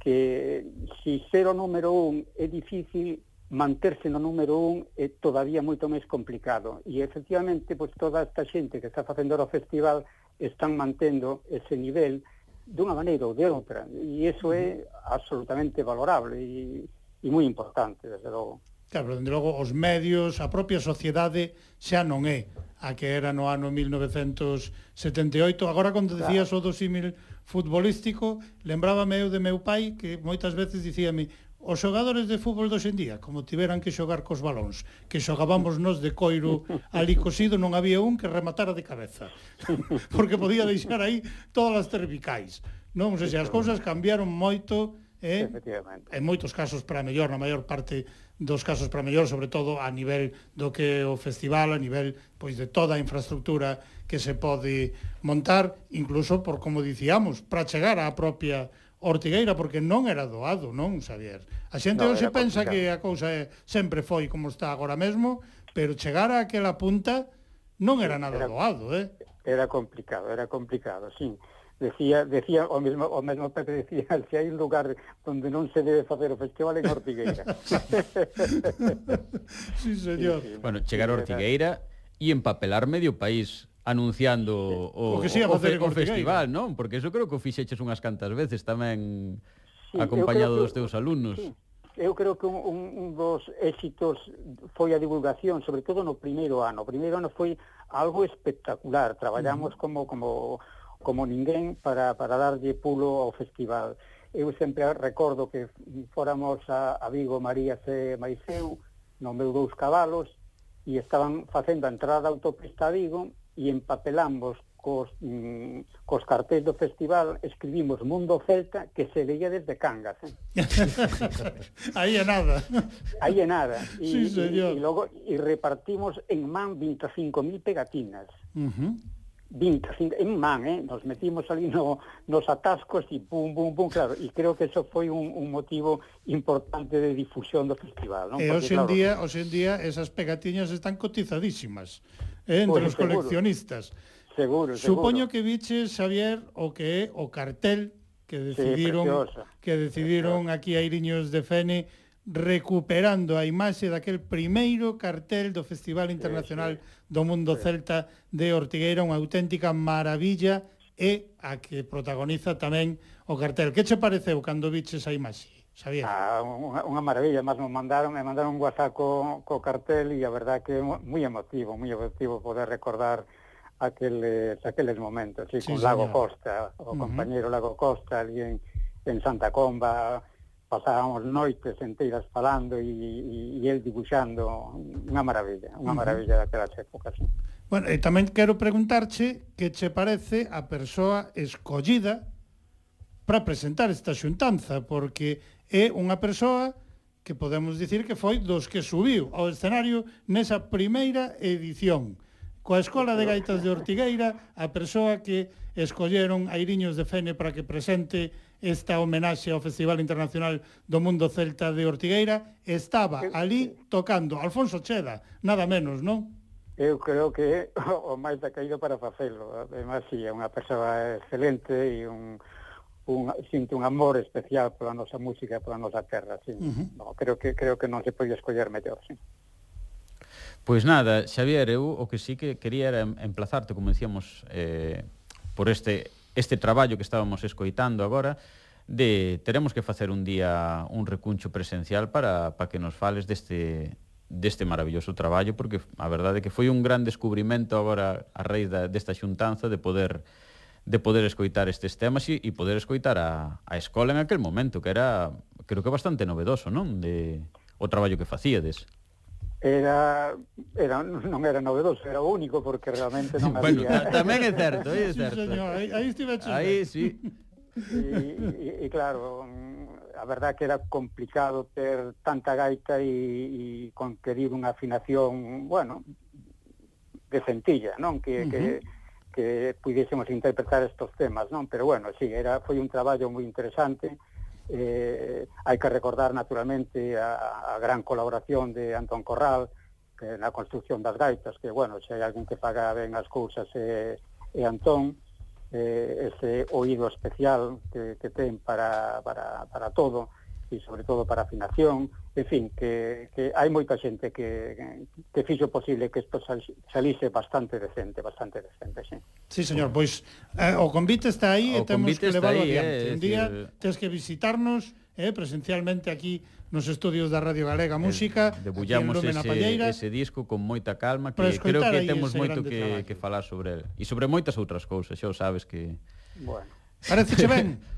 Que si ser o número un é difícil, manterse no número un é todavía moito máis complicado. E efectivamente, pois toda esta xente que está facendo o festival están mantendo ese nivel dunha maneira ou de outra. E iso é absolutamente valorable e, e moi importante, desde logo. Claro, desde logo, os medios, a propia sociedade xa non é a que era no ano 1978. Agora, cando decías claro. o do símil futbolístico, lembrábame eu de meu pai que moitas veces dicíame os xogadores de fútbol dos en día, como tiveran que xogar cos balóns, que xogábamos nos de coiro ali cosido, non había un que rematara de cabeza, <laughs> porque podía deixar aí todas as cervicais. Non, sei se as cousas cambiaron moito, eh? en moitos casos para mellor, na maior parte dos casos para mellor, sobre todo a nivel do que o festival, a nivel pois de toda a infraestructura que se pode montar, incluso por como dicíamos, para chegar á propia Ortigueira porque non era doado, non, Xavier. A xente no, hoxe pensa complicado. que a cousa é, sempre foi como está agora mesmo, pero chegar a aquela punta non era nada era, doado, eh? Era complicado, era complicado, sí. Decía, decía o, mesmo, o mesmo Pepe decía <laughs> se hai un lugar onde non se debe facer o festival en Ortigueira. <laughs> sí, señor. Sí, sí, bueno, chegar a Ortigueira e empapelar medio país anunciando o, o, que o, fe, o festival, non? Porque eso creo que o fixeches unhas cantas veces tamén sí, acompañado que, dos teus alumnos. Sí. Eu creo que un, un, un dos éxitos foi a divulgación, sobre todo no primeiro ano. O primeiro ano foi algo espectacular. Traballamos uh -huh. como como como ninguén para, para darlle pulo ao festival. Eu sempre recordo que fóramos a, a Vigo María C. Maiseu no meu dous cabalos e estaban facendo a entrada autopista a Vigo e empapelamos cos, mm, cos cartéis do festival escribimos Mundo Celta que se veía desde Cangas. Eh? <laughs> Aí é nada. Aí é nada. E, sí, señor. E, e, logo, e repartimos en man 25.000 pegatinas. Uh -huh. 25 en man, eh? nos metimos ali no, nos atascos e pum, pum, pum, claro, e creo que eso foi un, un motivo importante de difusión do festival. Non? E hoxe en, claro, día, hoxe en día esas pegatiñas están cotizadísimas eh, entre pois, pues, os coleccionistas. Seguro, seguro. Supoño que viche, Xavier, o que é o cartel que decidiron sí, que decidiron preciosa. aquí a Iriños de Fene recuperando a imaxe daquel primeiro cartel do Festival Internacional do Mundo Celta de Ortigueira, unha auténtica maravilla e a que protagoniza tamén o cartel. Que che pareceu cando viches a imaxe? Xavier. Ah, unha, unha maravilla, máis me mandaron, me mandaron un WhatsApp co, co cartel e a verdad que é moi emotivo, moi emotivo poder recordar aqueles, eh, aqueles momentos, sí, sí con Lago. Costa, o uh -huh. compañero Lago Costa, ali en, en Santa Comba, pasábamos noites enteiras falando e, e, e el dibuixando unha maravilla, unha uh -huh. maravilla daquelas épocas. Sí. Bueno, e tamén quero preguntarche que che parece a persoa escollida para presentar esta xuntanza, porque é unha persoa que podemos dicir que foi dos que subiu ao escenario nesa primeira edición. Coa Escola de Gaitas de Ortigueira, a persoa que escolleron a Iriños de Fene para que presente esta homenaxe ao Festival Internacional do Mundo Celta de Ortigueira, estaba ali tocando Alfonso Cheda, nada menos, non? Eu creo que o máis da caído para facelo. Ademais, si sí, é unha persoa excelente e un, un sinto un amor especial pola nosa música, pola nosa terra, sí. Uh -huh. no, creo que creo que non se pode escoller mellor, sí. Pois nada, Xavier, eu o que sí que quería era emplazarte, como decíamos, eh, por este este traballo que estábamos escoitando agora de teremos que facer un día un recuncho presencial para, para que nos fales deste, deste maravilloso traballo porque a verdade é que foi un gran descubrimento agora a raíz da, desta xuntanza de poder de poder escoitar estes temas e, e poder escoitar a, a escola en aquel momento, que era, creo que bastante novedoso, non? De, o traballo que facíades era, era non era novedoso, era o único porque realmente non <laughs> bueno, había. Tamén é certo, é certo. Sí, señor, aí, aí estive a Aí sí. E, e, e claro, a verdad que era complicado ter tanta gaita e, e conquerir unha afinación, bueno, de centilla, non? Que, uh -huh. que que pudiésemos interpretar estos temas, non? Pero bueno, sí, era foi un traballo moi interesante. Uh Eh, hai que recordar naturalmente a, a gran colaboración de Antón Corral que na construcción das gaitas, que, bueno, se hai algún que paga ben as cousas e, e Antón, eh, ese oído especial que, que ten para, para, para todo, e sobre todo para afinación, en fin, que, que hai moita xente que, que fixo posible que isto salise bastante decente, bastante decente, sí. Sí, señor, pois eh, o convite está aí o eh, e temos que levarlo adiante. Eh, Un día decir... Eh, tes que visitarnos eh, presencialmente aquí nos estudios da Radio Galega Música Debullamos ese, ese disco con moita calma que creo que temos moito que, que falar sobre el e sobre moitas outras cousas, xa sabes que Bueno Parece ben <laughs>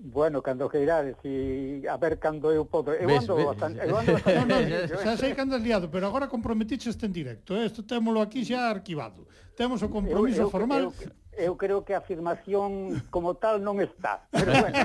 Bueno, cando queirades, e a ver cando eu podo. Eu ando ves, bastante... Ves. Eu ando <laughs> bastante... no, no, xa eh. sei cando es liado, pero agora comprometiches este en directo. Eh? Isto témolo aquí xa arquivado. Temos o compromiso eu, eu, formal. Eu, eu, eu creo que a afirmación como tal non está. Pero bueno.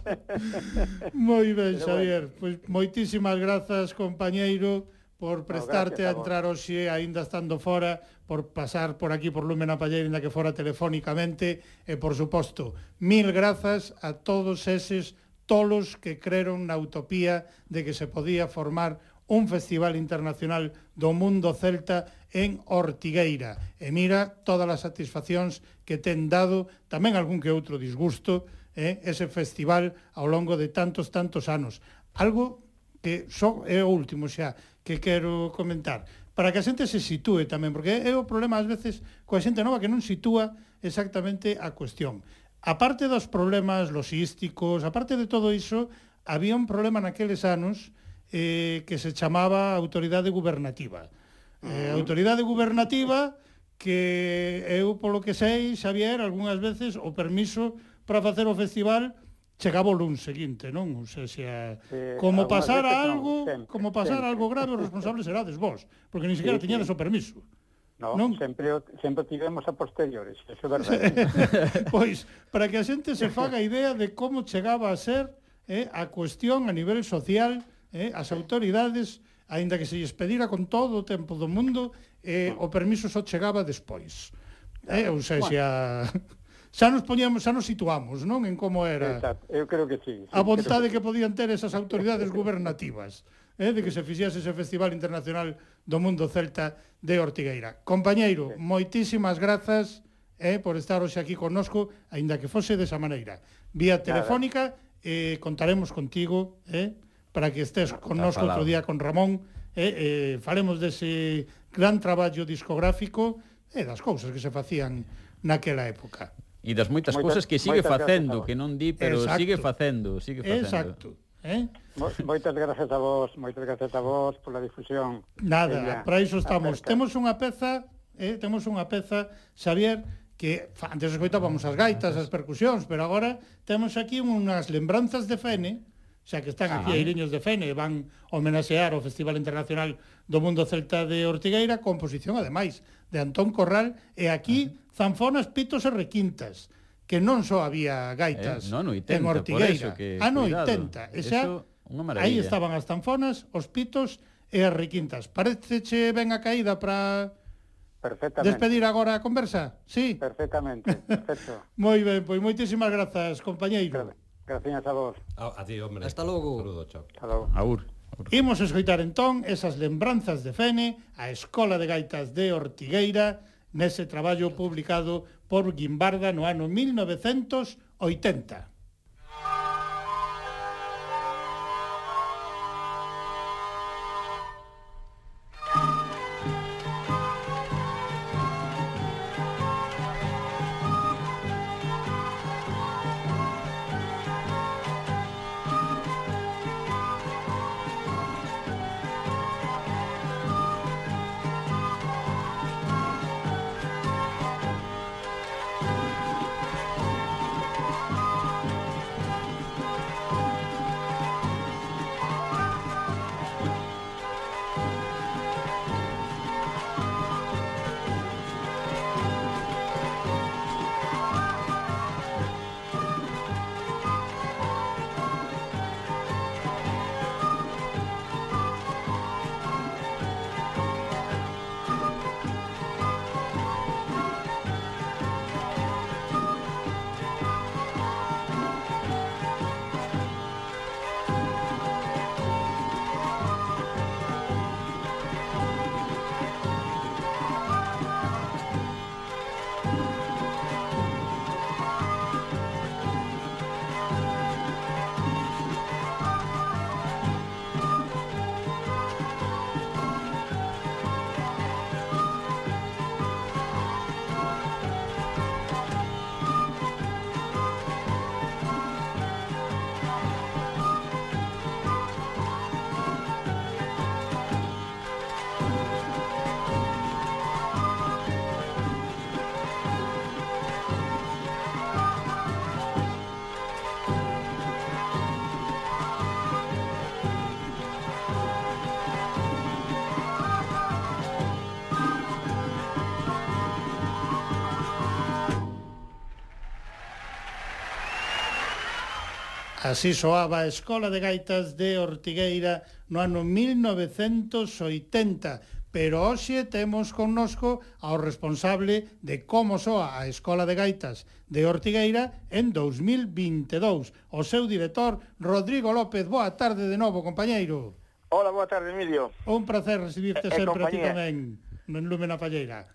<laughs> Moi ben, Xavier. Bueno. Pois moitísimas grazas, compañeiro por prestarte no, a entrar hoxe eh, aínda estando fora, por pasar por aquí por Lumen a Palleira aínda que fora telefónicamente e por suposto, mil grazas a todos eses tolos que creron na utopía de que se podía formar un festival internacional do mundo celta en Ortigueira. E mira todas as satisfaccións que ten dado, tamén algún que outro disgusto, eh, ese festival ao longo de tantos, tantos anos. Algo que só é eh, o último xa, que quero comentar para que a xente se sitúe tamén, porque é o problema ás veces coa xente nova que non sitúa exactamente a cuestión. A parte dos problemas logísticos, a parte de todo iso, había un problema naqueles anos eh, que se chamaba autoridade gubernativa. Eh, autoridade gubernativa que eu polo que sei, Xavier, algunhas veces o permiso para facer o festival chegaba o lunes seguinte, non? O sea, se eh, como pasara algo, sempre, como pasara sempre. algo grave, o responsables serades vos, porque ni sequera sí, tiñades sí. o permiso. No, non? sempre, sempre tivemos a posteriores, eso é verdade. <laughs> pois, para que a xente se faga idea de como chegaba a ser eh, a cuestión a nivel social, eh, as autoridades, aínda que se lles pedira con todo o tempo do mundo, eh, ah. o permiso só chegaba despois. Eh, ou sea, bueno. a... <laughs> xa nos poñamos, xa nos situamos, non? En como era. Exacto, eu creo que sí. sí a vontade que... que podían ter esas autoridades gubernativas, eh, de que se fixese ese Festival Internacional do Mundo Celta de Ortigueira. Compañeiro, sí. moitísimas grazas eh, por estar hoxe aquí connosco, aínda que fose desa maneira. Vía telefónica eh, contaremos contigo, eh, para que estés connosco outro día con Ramón, eh, eh, faremos dese gran traballo discográfico e eh, das cousas que se facían naquela época e das moitas moita, cousas que sigue facendo, que non di, pero Exacto. sigue facendo, sigue facendo. Exacto. Eh? Moitas gracias a vos, moitas gracias a vos pola difusión. Nada, para iso estamos. Acerca. Temos unha peza, eh, temos unha peza, Xavier, que antes escoitábamos as gaitas, as percusións, pero agora temos aquí unhas lembranzas de Fene, xa que están aquí aí liños de Fene van homenaxear o Festival Internacional do Mundo Celta de Ortigueira con posición ademais de Antón Corral e aquí zanfonas, pitos e requintas que non só había gaitas eh, no, 80, en Ortigueira que, ano no, 80 e xa eso, aí estaban as zanfonas, os pitos e as requintas pareceche ben a caída para Perfectamente. Despedir agora a conversa? Sí. Perfectamente, perfecto. <laughs> Moi ben, pois moitísimas grazas, compañeiro. Gracias a vos. A, a ti, hombre. Hasta logo. Saludo, chao. Hasta logo. Aur. Aur. Imos escoitar entón esas lembranzas de Fene a Escola de Gaitas de Ortigueira nese traballo publicado por Guimbarda no ano 1980. Así soaba a Escola de Gaitas de Ortigueira no ano 1980, pero hoxe temos connosco ao responsable de como soa a Escola de Gaitas de Ortigueira en 2022, o seu director Rodrigo López. Boa tarde de novo, compañeiro. Hola, boa tarde, Emilio. Un placer recibirte e, sempre aquí a ti tamén, en Lúmena Palleira.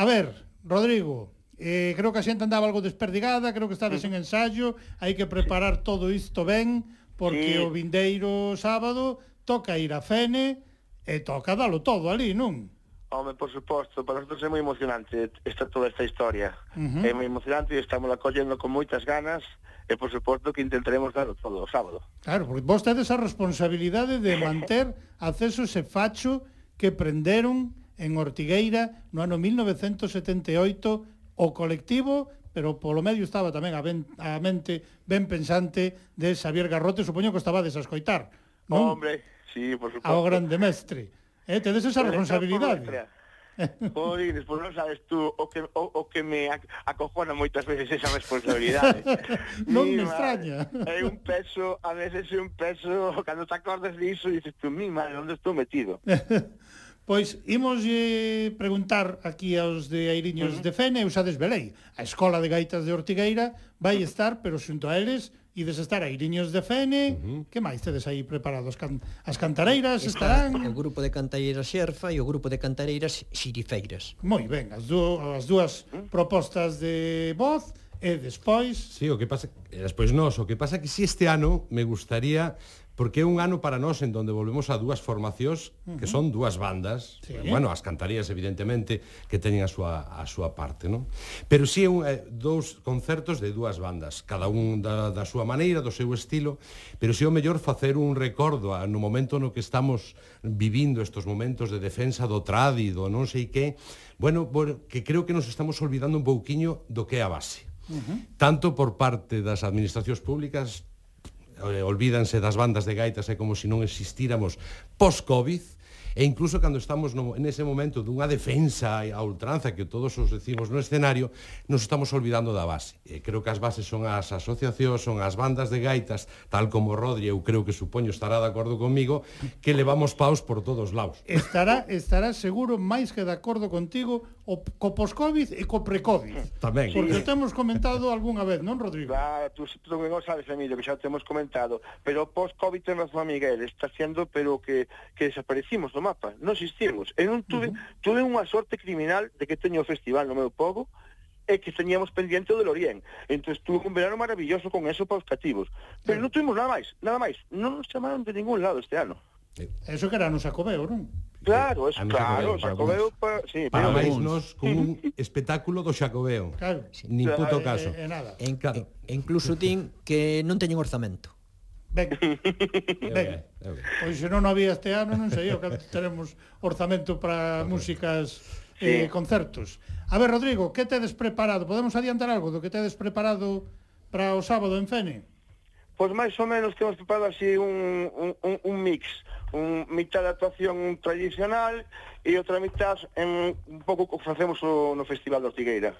A ver, Rodrigo, Eh, creo que a xente andaba algo desperdigada, creo que estades mm. en ensayo, hai que preparar todo isto ben, porque sí. o vindeiro sábado toca ir a Fene e toca dalo todo ali, non? Home, por suposto, para nosotros é moi emocionante esta toda esta historia. Uh -huh. É moi emocionante e estamos acollendo con moitas ganas e por suposto que intentaremos dar todo o sábado. Claro, porque vos tedes a responsabilidade de <laughs> manter acceso ese facho que prenderon en Ortigueira no ano 1978 o colectivo, pero polo medio estaba tamén a, ben, a mente ben pensante de Xavier Garrote, supoño que estaba a escoitar. Non? Hombre, sí, por suposto. Ao grande mestre. Eh, tedes esa responsabilidade. Jolines, pois non sabes tú o que, o, o que me acojona moitas veces esa responsabilidade. <laughs> non mi me extraña. É un peso, a veces é un peso, cando te acordas disso, dices tú, mi madre, onde estou metido? <laughs> Pois imos eh, preguntar aquí aos de Airiños uh -huh. de Fene e usades Belei. A Escola de Gaitas de Ortigueira vai estar, pero xunto a eles, ides estar Airiños de Fene. Uh -huh. Que máis tedes aí preparados? Can as cantareiras Está estarán? O grupo de cantareiras Xerfa e o grupo de cantareiras Xirifeiras. Moi ben, as, du as dúas propostas de voz e despois... Sí, o que pasa... E despois nós, o que pasa que si este ano me gustaría porque é un ano para nós en donde volvemos a dúas formacións que son dúas bandas, sí. bueno, as cantarías evidentemente que teñen a súa a súa parte, non? Pero si sí, un, eh, dous concertos de dúas bandas, cada un da, da súa maneira, do seu estilo, pero si sí, o mellor facer un recordo a, no momento no que estamos vivindo estes momentos de defensa do trádido, non sei que, bueno, que creo que nos estamos olvidando un pouquiño do que é a base. Uh -huh. tanto por parte das administracións públicas eh, olvídanse das bandas de gaitas, é como se non existíramos post-Covid, e incluso cando estamos no, nese momento dunha defensa a ultranza que todos os decimos no escenario, nos estamos olvidando da base. E creo que as bases son as asociacións, son as bandas de gaitas, tal como Rodri, eu creo que supoño estará de acordo comigo, que levamos paus por todos lados. Estará, estará seguro máis que de acordo contigo o co poscovid e co precovid. Tamén. Porque sí. temos comentado algunha vez, non, Rodrigo? Ah, tú, tú non sabes, Emilio, que xa temos comentado. Pero post-covid ten razón Miguel, está sendo pero que, que desaparecimos do mapa, non existimos. E non tuve, uh -huh. tuve unha sorte criminal de que teño o festival no meu povo, é que teníamos pendiente do Orién. Entón tuve un verano maravilloso con eso para os cativos. Pero non tuvimos nada máis, nada máis. Non nos chamaron de ningún lado este ano. Eso que era no Sacobeo, non? Claro, es claro, Xacobeo, pa, sí, para máis nos como un espectáculo do Xacobeo. Claro, sí. nin puto eh, caso. E, e nada. En, claro. e, incluso din que non teñen orzamento. Ben. Ben. <laughs> Pois se non había este ano, non sei eu que teremos orzamento para <laughs> músicas eh, concertos. A ver, Rodrigo, que tedes preparado? Podemos adiantar algo do que tedes preparado para o sábado en Fene? Pois máis ou menos temos preparado así un, un, un, un mix un mitad de actuación tradicional e outra mitad en un pouco que facemos o, no Festival de Ortigueira.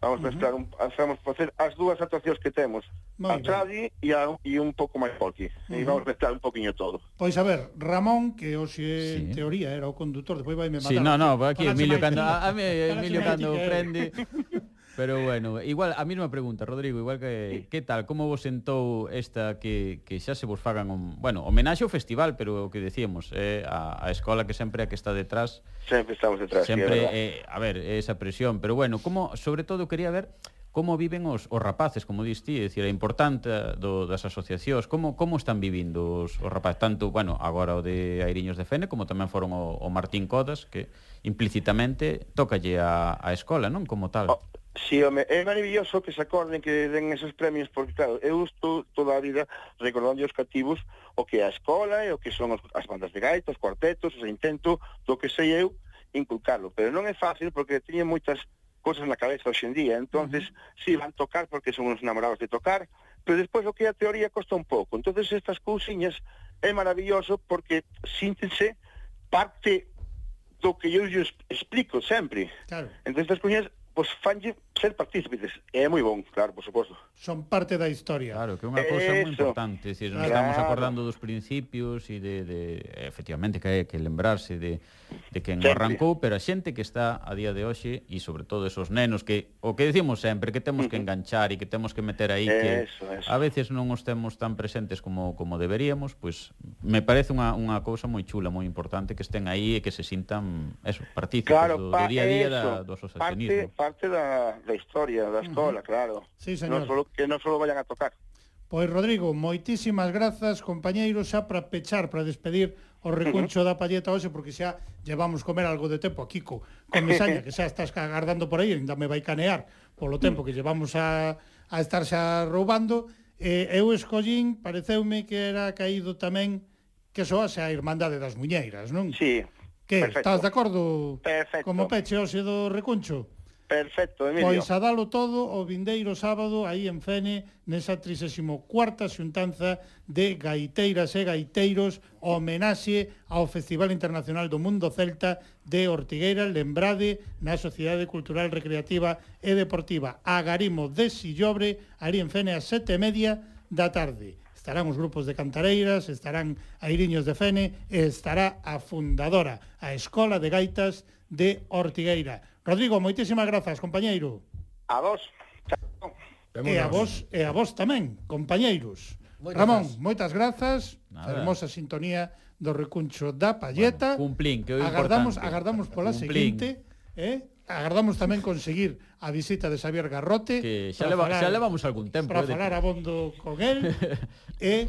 Vamos uh -huh. mezclar, un, vamos facer as dúas actuacións que temos, Muy a tradi e, a, e un pouco máis folky. Uh -huh. E vamos mezclar un poquinho todo. Pois a ver, Ramón, que hoxe sí. en teoría era o condutor, depois vai me matar. Sí, no, no, aquí Emilio cando, a, a, a Emilio cando prende... <laughs> Pero bueno, igual a mesma pregunta, Rodrigo, igual que que tal, como vos sentou esta que, que xa se vos fagan un, bueno, homenaxe ao festival, pero o que decíamos, eh, a, a escola que sempre a que está detrás. Sempre estamos detrás, sempre sí, eh, a ver, esa presión, pero bueno, como sobre todo quería ver como viven os, os rapaces, como dis ti, é dicir, a importante do, das asociacións, como, como están vivindo os, os rapaces, tanto, bueno, agora o de Airiños de Fene, como tamén foron o, o Martín Codas, que implícitamente tocalle a, a escola, non? Como tal. Oh. Sí, home, é maravilloso que se acorden que den esos premios, porque claro, eu estou toda a vida recordando os cativos o que é a escola e o que son as bandas de gaitas, os cuartetos, o intento do que sei eu inculcarlo, pero non é fácil porque teñen moitas cosas na cabeza hoxe en día, entonces uh -huh. si sí, van tocar porque son uns enamorados de tocar, pero despois o que é a teoría costa un pouco, entonces estas cousiñas é maravilloso porque síntense parte do que eu, eu explico sempre. Claro. Entón estas cousiñas pois pues, fanlle ser partícipes é moi bon, claro, por suposto. Son parte da historia. Claro, que é unha cousa moi importante, decir, nos claro. estamos acordando dos principios e de, de efectivamente que hai que lembrarse de, de quen xente. arrancou, pero a xente que está a día de hoxe e sobre todo esos nenos que o que decimos sempre que temos que enganchar e que temos que meter aí que eso, eso. a veces non os temos tan presentes como como deberíamos, pois pues, me parece unha unha cousa moi chula, moi importante que estén aí e que se sintan eso, partícipes claro, do, do día a día eso, da, do asociacionismo. Parte parte da la historia da escola, uh -huh. claro. Sí, señor. Non solo, que non solo vayan a tocar. Pois, Rodrigo, moitísimas grazas, compañeiros, xa para pechar, para despedir o recuncho uh -huh. da palleta hoxe, porque xa llevamos comer algo de tempo a Kiko Comesaña, que xa estás agardando por aí, ainda me vai canear polo tempo que llevamos a, a estar xa roubando. Eh, eu escollín, pareceume que era caído tamén que soase a Irmandade das Muñeiras, non? Sí, Que, perfecto. estás de acordo? Perfecto. Como peche hoxe do recuncho? Perfecto, Emilio. Pois a dalo todo o vindeiro sábado aí en Fene nesa 34ª xuntanza de gaiteiras e gaiteiros homenaxe ao Festival Internacional do Mundo Celta de Ortigueira, lembrade na Sociedade Cultural Recreativa e Deportiva Agarimo de Sillobre, aí en Fene a sete e media da tarde. Estarán os grupos de cantareiras, estarán airiños de Fene e estará a fundadora, a Escola de Gaitas de Ortigueira Rodrigo, moitísimas grazas, compañeiro. A vos. Chao. E a vos, e a vos tamén, compañeiros. Moitas Ramón, grazas. moitas grazas. Nada. Hermosa sintonía do recuncho da palleta. Bueno, cumplín, que é agardamos, importante. Agardamos pola cumplín. seguinte, eh? Agardamos tamén conseguir a visita de Xavier Garrote. Que xa, leva, falar, xa levamos algún tempo. Para eh, falar de... bondo con él. <laughs> e eh?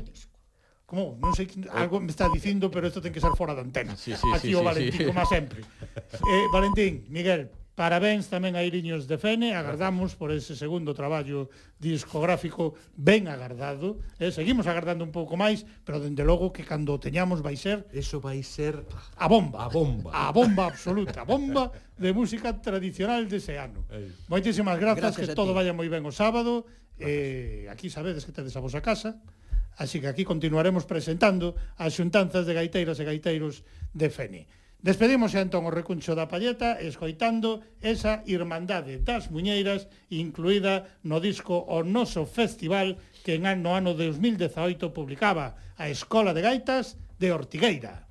Como? Non sei, algo me está dicindo, pero isto ten que ser fora da antena. Sí, sí, Aquí sí, o Valentín, sí, sí. como sempre. <laughs> Eh, Valentín, Miguel, Parabéns tamén a Iriños de Fene, agardamos por ese segundo traballo discográfico ben agardado, eh? seguimos agardando un pouco máis, pero dende logo que cando o teñamos vai ser... Eso vai ser... A bomba. A bomba. A bomba absoluta, a bomba de música tradicional dese ano. Ei. Moitísimas grazas, gracias que todo ti. vaya moi ben o sábado, eh, aquí sabedes que tedes a vosa casa, así que aquí continuaremos presentando as xuntanzas de gaiteiras e gaiteiros de Fene. Despedimos entón o recuncho da palleta escoitando esa Irmandade das Muñeiras incluída no disco O Noso Festival que en ano ano de 2018 publicaba a Escola de Gaitas de Ortigueira.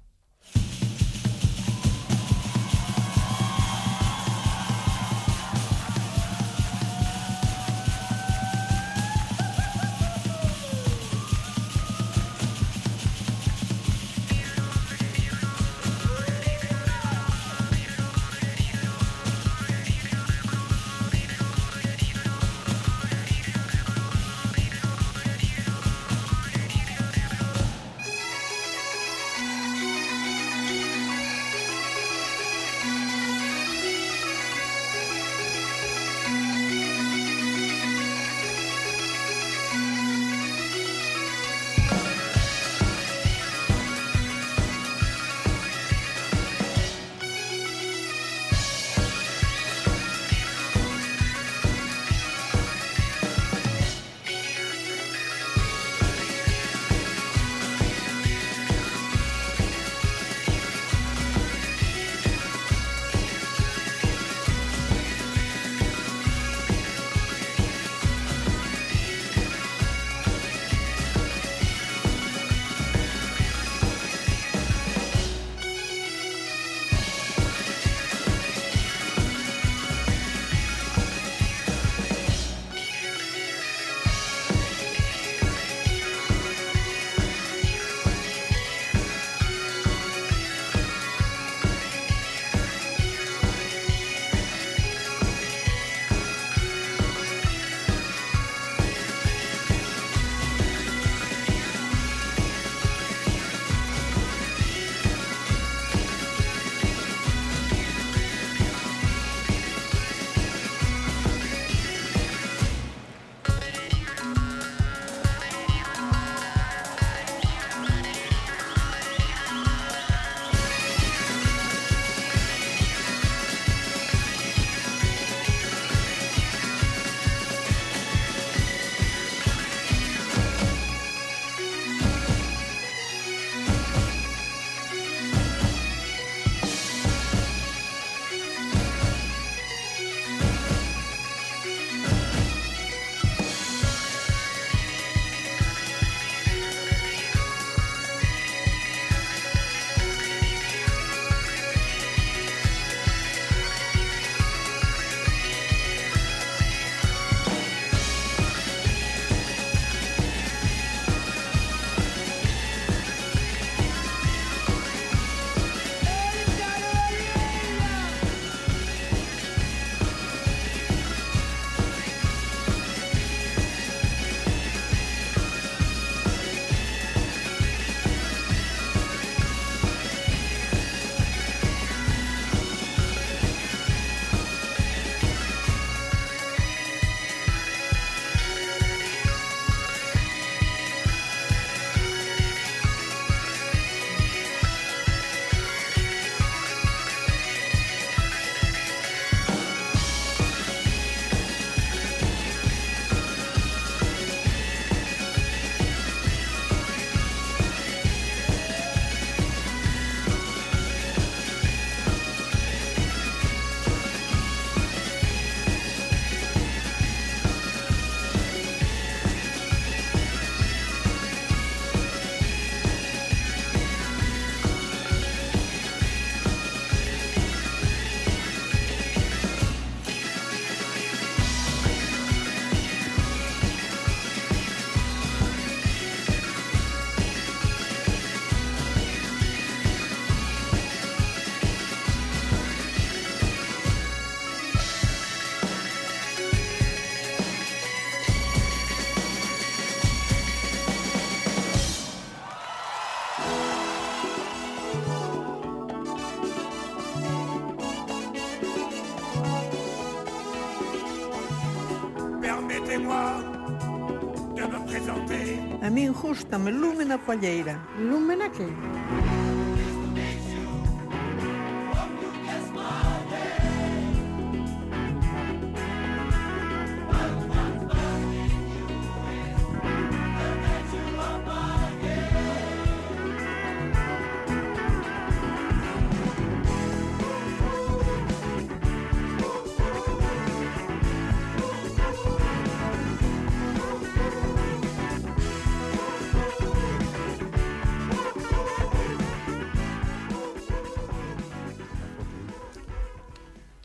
Gústame, Lúmena Palleira. Lúmena que?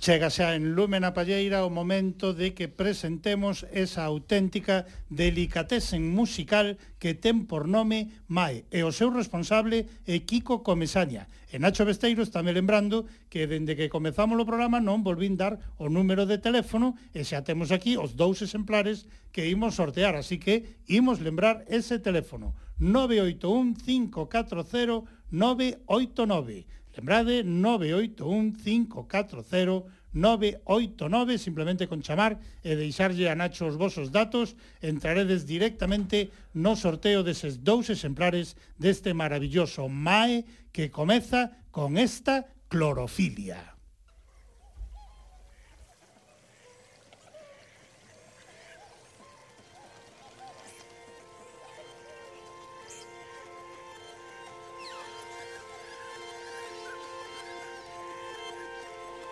Chega xa en Lumen Palleira o momento de que presentemos esa auténtica delicatesen musical que ten por nome MAE e o seu responsable é Kiko Comesaña. E Nacho Besteiro está me lembrando que dende que comezamos o programa non volvín dar o número de teléfono e xa temos aquí os dous exemplares que imos sortear, así que imos lembrar ese teléfono 981 540 989 Lembrade 981540989, simplemente con chamar e deixarlle a Nacho os vosos datos, entraredes directamente no sorteo deses dous exemplares deste maravilloso MAE que comeza con esta clorofilia.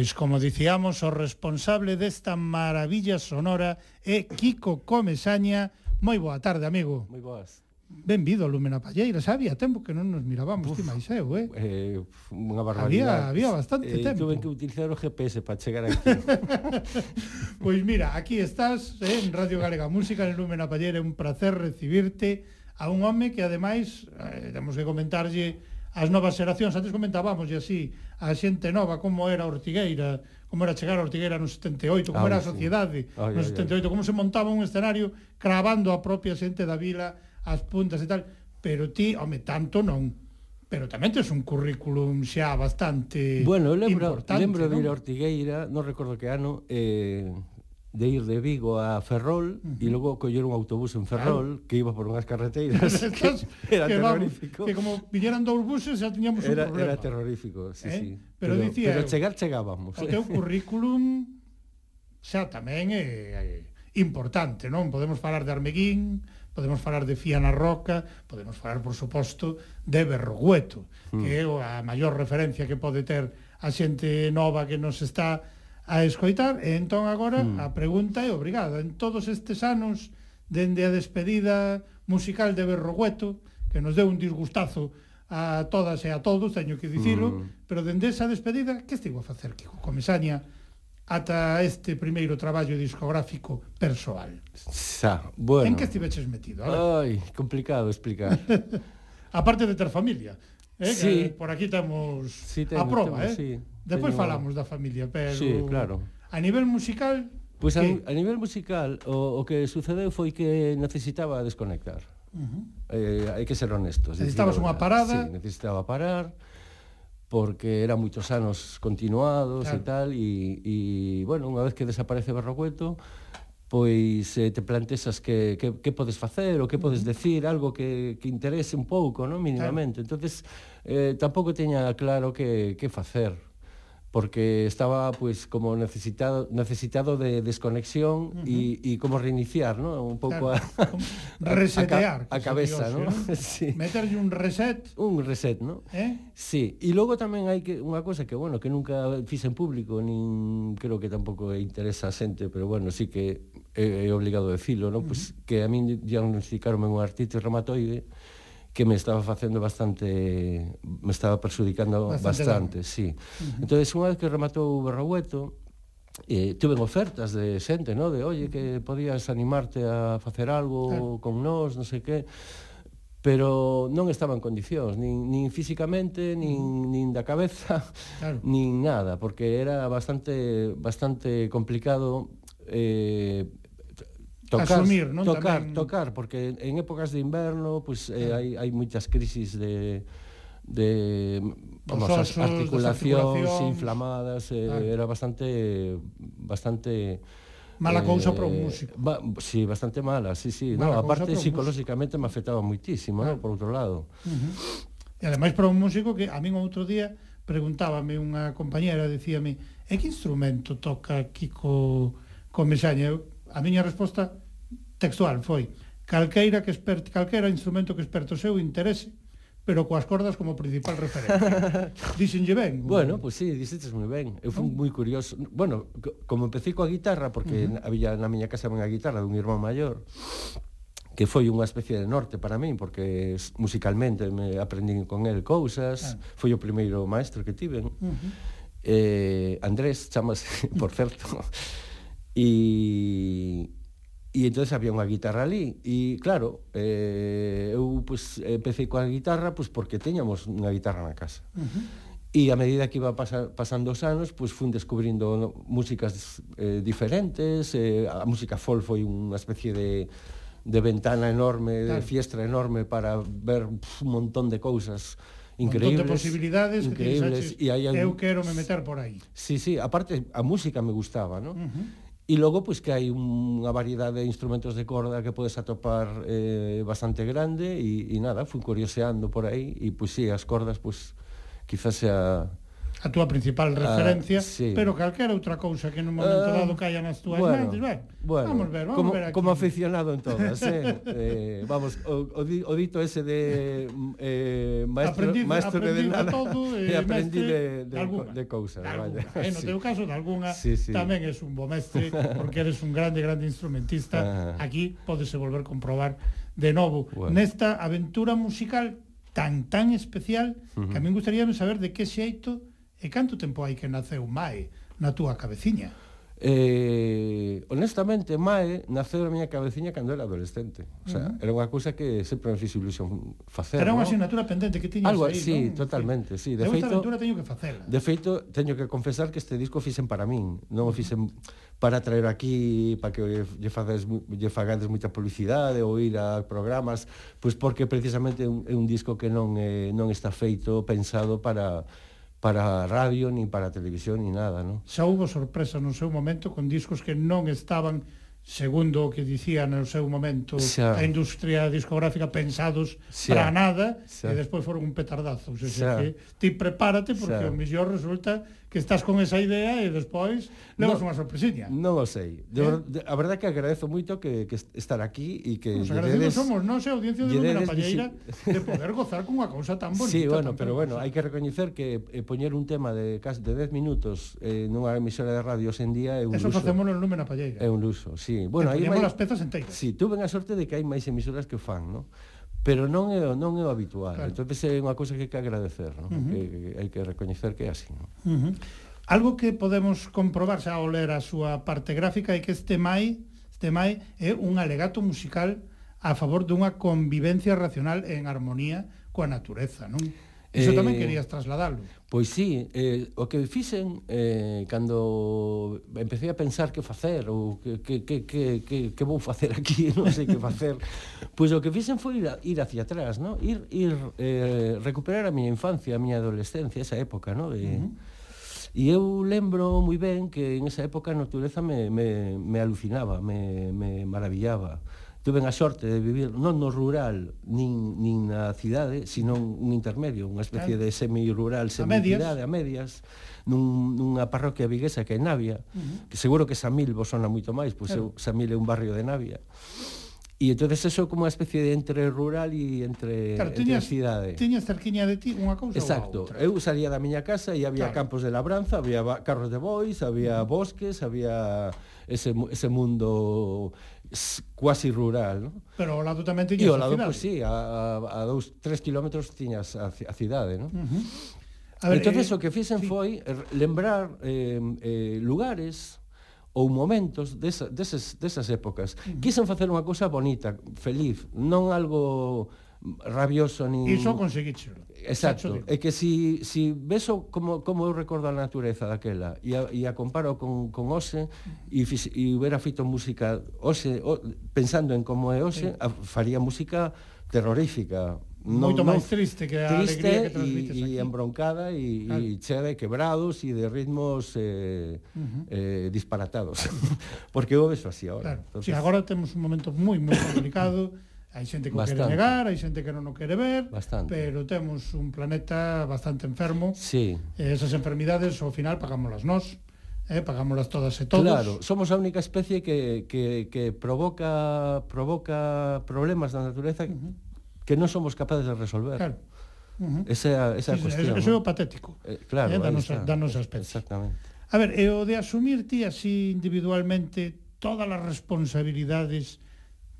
Pois, como dicíamos, o responsable desta maravilla sonora é Kiko Comesaña. Moi boa tarde, amigo. Moi boas. Benvido, Lúmena Palleira. Había tempo que non nos mirábamos, ti máis eu, eh? eh unha barbaridade. Había, había bastante eh, tempo. Tuve que utilizar o GPS para chegar aquí. <laughs> pois mira, aquí estás eh, en Radio Galega Música, en Lúmena Palleira. É un placer recibirte a un home que, ademais, eh, temos que comentarlle as novas xeracións, antes comentábamos e así, a xente nova, como era Ortigueira, como era chegar a Ortigueira no 78, como ah, era a sociedade sí. ai, no 78, ai, ai. como se montaba un escenario cravando a propia xente da vila, as puntas e tal, pero ti, home, tanto non. Pero tamén tes un currículum xa bastante Bueno, eu lembro, lembro de ir a Ortigueira, non recordo que ano, eh, de ir de Vigo a Ferrol uh -huh. e logo coller un autobús en Ferrol claro. que iba por unhas carreteiras <laughs> que <laughs> era que terrorífico. Vamos, que como viñeran dous buses xa tiñamos era, un problema. Era terrorífico, sí, eh? sí. Pero, pero, dicía, pero chegar chegábamos. <laughs> O teu currículum xa tamén é, eh, é importante, non? Podemos falar de Armeguín, podemos falar de Fiana Roca, podemos falar, por suposto, de Berrogueto, mm. que é a maior referencia que pode ter a xente nova que nos está a escoitar e entón agora mm. a pregunta é obrigada. En todos estes anos dende a despedida musical de Berrogueto, que nos deu un disgustazo a todas e a todos, teño que dicilo, mm. pero dende esa despedida, que estivo a facer Kiko Comesaña ata este primeiro traballo discográfico persoal? Xa, bueno. En que estiveches metido? Ai, complicado explicar. <laughs> Aparte de ter familia. Eh, eh, sí. que por aquí temos sí, temos, a prova, temos, eh? Sí, Despois teño... falamos da familia, pero sí, claro. a nivel musical Pois pues que... a, a nivel musical o, o que sucedeu foi que necesitaba desconectar. Uh -huh. eh, hai que ser honestos. Necesitabas unha parada. Sí, necesitaba parar porque era moitos anos continuados claro. e tal e, e bueno, unha vez que desaparece Barrocueto pois eh, te plantexas que, que, que podes facer ou que podes decir, algo que, que interese un pouco, non? mínimamente. Claro. entonces eh, tampouco teña claro que, que facer porque estaba pues como necesitado necesitado de desconexión uh -huh. y, y, como reiniciar, ¿no? Un poco claro. a, a, resetear a, a cabeza, Dios, ¿no? <laughs> sí. Meterlle un reset. Un reset, ¿no? ¿Eh? Sí, e logo tamén hai que unha cosa que bueno, que nunca fixe en público, nin creo que tampouco interesa a xente, pero bueno, sí que é, é obligado decirlo, ¿no? Uh -huh. Pues que a min diagnosticaron un artritis reumatoide que me estaba facendo bastante me estaba perxudicando bastante, bastante sí. Uh -huh. Entonces, unha vez que rematou o Barraueto, eh, tuve ofertas de xente, no? de oye, que podías animarte a facer algo claro. con nós, non sei que pero non estaba en condicións, nin, nin físicamente, nin, nin da cabeza, claro. <laughs> nin nada, porque era bastante bastante complicado eh, tocar, asumir, non? Tocar, Tamén... tocar, porque en épocas de inverno pues, eh, hai, hai moitas crisis de de vamos, osos, as articulacións inflamadas, eh, ah. era bastante bastante mala cousa eh, para un músico. Ba, sí, bastante mala, sí, sí. Mala no, aparte psicolóxicamente me afectaba muitísimo, ah. no, por outro lado. Uh -huh. E ademais para un músico que a min outro día preguntábame unha compañera, dicíame, "E que instrumento toca Kiko Comesaña?" Eu a miña resposta textual foi calqueira que expert, calquera instrumento que experto seu interese pero coas cordas como principal referencia. <laughs> Díxenlle ben. Bueno, pois pues sí, dixetes moi ben. Eu fui moi curioso. Bueno, como empecé coa guitarra, porque uh -huh. había na miña casa unha guitarra dun irmão maior, que foi unha especie de norte para min porque musicalmente me aprendín con el cousas, ah. foi o primeiro maestro que tiven. Uh -huh. Eh, Andrés chamase, <laughs> por certo. E, e entonces había unha guitarra ali e claro, eh, eu pues, empecé coa guitarra pues, porque teñamos unha guitarra na casa uh -huh. E a medida que iba pasar, pasando os anos, pues, fun descubrindo músicas eh, diferentes, eh, a música folk foi unha especie de de ventana enorme, claro. de fiestra enorme para ver pf, un montón de cousas increíbles. Un montón de posibilidades increíbles. que tens, e hai algún... eu quero me meter por aí. Sí, sí, aparte a música me gustaba, ¿no? Uh -huh E logo, pois, que hai unha variedade de instrumentos de corda que podes atopar eh, bastante grande e, e nada, fui curioseando por aí e, pois, sí, as cordas, pois, quizás sea a túa principal ah, referencia, sí. pero calquera outra cousa que nun momento ah, dado caia nas túas bueno, mentes, ben, bueno, vamos ver, vamos como, ver aquí. Como aficionado en todas, eh, eh, vamos, o, o, di, o dito ese de eh, maestro, aprendiz, maestro aprendiz de nada, todo, <laughs> e aprendí de, de, de cousas. Alguna, vaya. Eh, no <laughs> sí. teu caso, de alguna, sí, sí. tamén és un bo mestre, <laughs> porque eres un grande, grande instrumentista, ah. aquí podese volver comprobar de novo bueno. nesta aventura musical tan tan especial uh -huh. que a min gustaría saber de que xeito E canto tempo hai que naceu Mae na túa cabeciña? Eh, honestamente, Mae naceu na miña cabeciña cando era adolescente. O sea, uh -huh. era unha cousa que sempre me fixe ilusión facer. Era unha ¿no? asignatura pendente que tiñas Algo, aí, sí, non? totalmente, sí. De, de feito, aventura teño que facela. De feito, teño que confesar que este disco fixen para min, non o fixen para traer aquí, para que lle, fades, lle fagades moita publicidade ou ir a programas, pois porque precisamente é un, é un disco que non, é, non está feito, pensado para para radio, nin para televisión, ni nada, non? Xa houve sorpresa no seu momento con discos que non estaban segundo o que dicía no seu momento xa. a industria discográfica pensados xa. para nada xa. e despois foron un petardazo, o sea, xa. Que ti prepárate porque xa. o mellor resulta que estás con esa idea e despois levas no, unha sorpresiña. Non o sei. De, eh? de, a verdade que agradezo moito que, que estar aquí e que... Nos agradecidos dedes, somos, non sei, audiencia de Lúmena Palleira, de poder gozar cunha cousa tan bonita. Sí, bueno, pero bueno, hai que recoñecer que eh, poñer un tema de casi de 10 minutos eh, nunha emisora de radio hoxe en día é un Eso luso. Eso en Lumena Palleira. É un luso, sí. Bueno, hai Poñemos hai... as pezas enteiras. Sí, tuve a sorte de que hai máis emisoras que o fan, non? pero non é non é o habitual. Claro. Entonces é unha cousa que hai que agradecer, non? Uh -huh. que, que hai que recoñecer que é así, non? Uh -huh. Algo que podemos comprobar xa ao ler a súa parte gráfica é que este mai, este mai é un alegato musical a favor dunha convivencia racional en armonía coa natureza, non? Iso eh, tamén querías trasladalo. Pois sí, eh, o que fixen eh, cando empecé a pensar que facer ou que, que, que, que, que, que vou facer aquí, <laughs> non sei que facer pois o que fixen foi ir, a, ir hacia atrás no? ir, ir eh, recuperar a miña infancia, a miña adolescencia esa época no? e, uh -huh. e eu lembro moi ben que en esa época a natureza me, me, me alucinaba me, me maravillaba tuve a sorte de vivir non no rural nin, nin na cidade, sino un intermedio, unha especie claro. de semi-rural, semi-cidade, a, medias, nun, nunha parroquia viguesa que é Navia, uh -huh. que seguro que Samil vos sona moito máis, pois claro. eu, Samil é un barrio de Navia. E entonces eso como unha especie de entre rural e entre, claro, entre tiñas, cidade. Tiñas cerquiña de ti unha cousa Exacto. ou outra. Eu salía da miña casa e había claro. campos de labranza, había carros de bois, había bosques, había ese, ese mundo quasi rural, ¿no? Pero ao lado tamén tiñas e ao lado, pois pues, sí, a, a, a dous, tres kilómetros tiñas a, a cidade, ¿no? Uh -huh. A ver, Entonces eh, o que fixen sí. foi lembrar eh, eh, lugares ou momentos desa, deses, desas épocas. Uh -huh. Quisen facer unha cousa bonita, feliz, non algo rabioso nin... Iso conseguíchelo. Exacto, é que si, si ves o, como, como eu recordo a natureza daquela e a, e a comparo con, con Ose e, fix, e hubiera feito música Ose, o, pensando en como é Ose, sí. a, faría música terrorífica non, moito máis triste que a triste alegría que transmites aquí. E embroncada e claro. e chea de quebrados e de ritmos eh, uh -huh. eh, disparatados. <laughs> Porque eu veso así agora. Claro. Entonces... Sí, agora temos un momento moi, moi complicado <laughs> hai xente que bastante. o quere negar, hai xente que non o quere ver, bastante. pero temos un planeta bastante enfermo. Sí. E esas enfermidades ao final pagámoslas nós. Eh, pagámoslas todas e todos. Claro, somos a única especie que, que, que provoca provoca problemas da natureza uh -huh. que non somos capaces de resolver. Claro. Uh -huh. Esa, esa sí, cuestión. Eso é o patético. Eh, claro, eh, danos, nosa, da especie. Exactamente. A ver, e o de asumir ti así individualmente todas as responsabilidades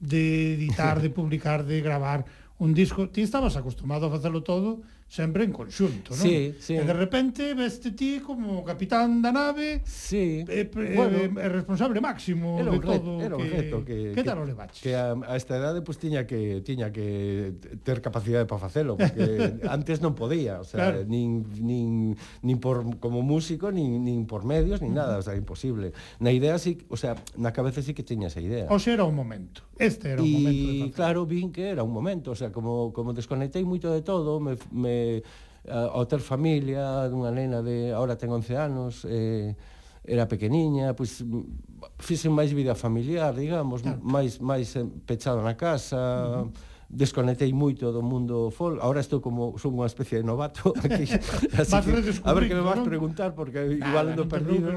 de editar, de publicar, de gravar un disco. Ti estabas acostumado a facelo todo sempre en conxunto, non? Sí, sí. E de repente veste ti como capitán da nave sí. e, e, bueno, e responsable máximo era un de todo. Era un que, reto que, que, tal o levaches? Que a, a esta edade pues, tiña que tiña que ter capacidade para facelo, porque <laughs> antes non podía, o sea, claro. nin, nin, nin por como músico, nin, nin por medios, nin nada, o sea, imposible. Na idea sí, o sea, na cabeza sí que tiña esa idea. O sea, era o momento. Este era o momento de facer. claro, vin que era un momento, o sea, como, como desconectei moito de todo, me, me a- ao ter familia dunha nena de agora ten 11 anos, eh, era pequeniña, pois fixen máis vida familiar, digamos, claro. máis máis pechado na casa, uh -huh desconectei moito do mundo folk. Agora estou como son unha especie de novato <laughs> aquí. Así que, a ver que me vas non? preguntar porque igual ando perdido.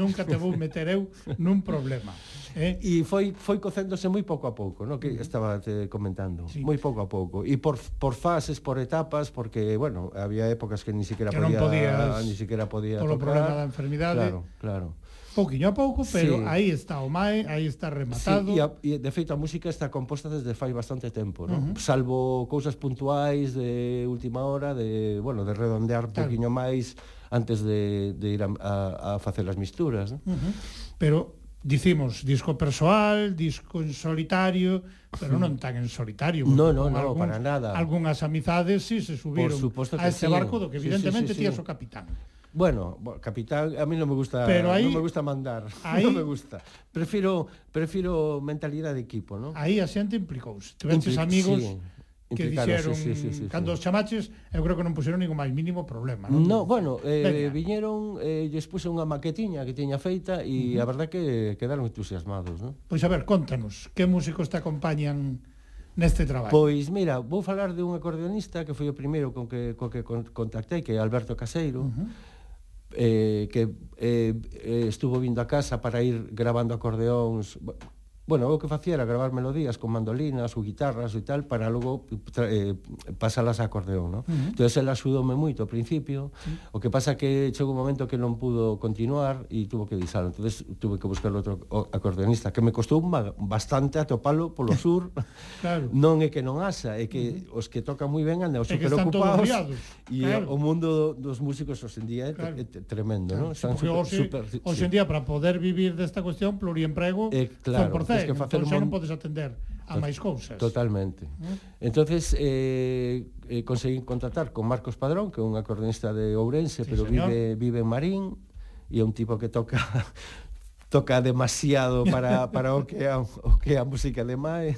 Nunca te vou meter eu nun problema eh? E foi foi cocéndose moi pouco a pouco, no que estaba te comentando, sí. moi pouco a pouco. E por por fases, por etapas, porque bueno, había épocas que ni siquiera que podía podías, ni siquiera podía polo tocar. problema da enfermidade. Claro, claro pouquiño a pouco, pero sí. aí está o MAE, aí está rematado. Sí, e, a, e de feito a música está composta desde fai bastante tempo, ¿no? Uh -huh. Salvo cousas puntuais de última hora de, bueno, de redondear claro. pouquiño máis antes de, de ir a, a, a facer as misturas, ¿no? Uh -huh. Pero dicimos disco persoal, disco en solitario, pero non tan en solitario. No, no, no, para nada. Algunhas amizades si sí, se subiron a este sí. barco do que evidentemente sí, sí, sí, sí. o capitán. Bueno, capitán, a mí non me gusta, pero aí, non me gusta mandar, <laughs> aí, non me gusta. Prefiro prefiro mentalidade de equipo, ¿no? Aí a xente implicouse. Tiveches Impli amigos sí que dixeron sí, sí, sí, cando sí. os chamaches, eu creo que non puseron ningún máis mínimo problema, non? No, bueno, eh, Veña. viñeron, eh, lles puse unha maquetiña que tiña feita e uh -huh. a verdad que quedaron entusiasmados, non? Pois a ver, contanos, que músicos te acompañan neste traballo? Pois mira, vou falar de un acordeonista que foi o primeiro con que, co que contactei, que é Alberto Caseiro, uh -huh eh, que eh, eh, estuvo vindo a casa para ir grabando acordeóns Bueno, o que facía era gravar melodías con mandolinas ou guitarras e tal para logo eh, pasalas a acordeón, ¿no? Uh -huh. Entón, ela axudoume moito ao principio, uh -huh. o que pasa que chegou un momento que non pudo continuar e tuvo que disalo. Entón, tuve que buscar outro acordeonista, que me costou bastante atopalo polo <laughs> sur. claro. Non é que non asa, é que uh -huh. os que tocan moi ben andan super ocupados. E claro. o mundo dos músicos hoxe en día é, claro. é tremendo, claro. ¿no? Están super, hoxe, super, hoxe en día para poder vivir desta cuestión pluriemprego eh, claro. 100% é, que facer entón, un... non podes atender a máis cousas. Totalmente. Eh? Entonces eh, eh conseguí contactar con Marcos Padrón, que é un acordeonista de Ourense, sí, pero señor. vive vive en Marín e é un tipo que toca <laughs> toca demasiado para para o que a, o que a música alemá Mae.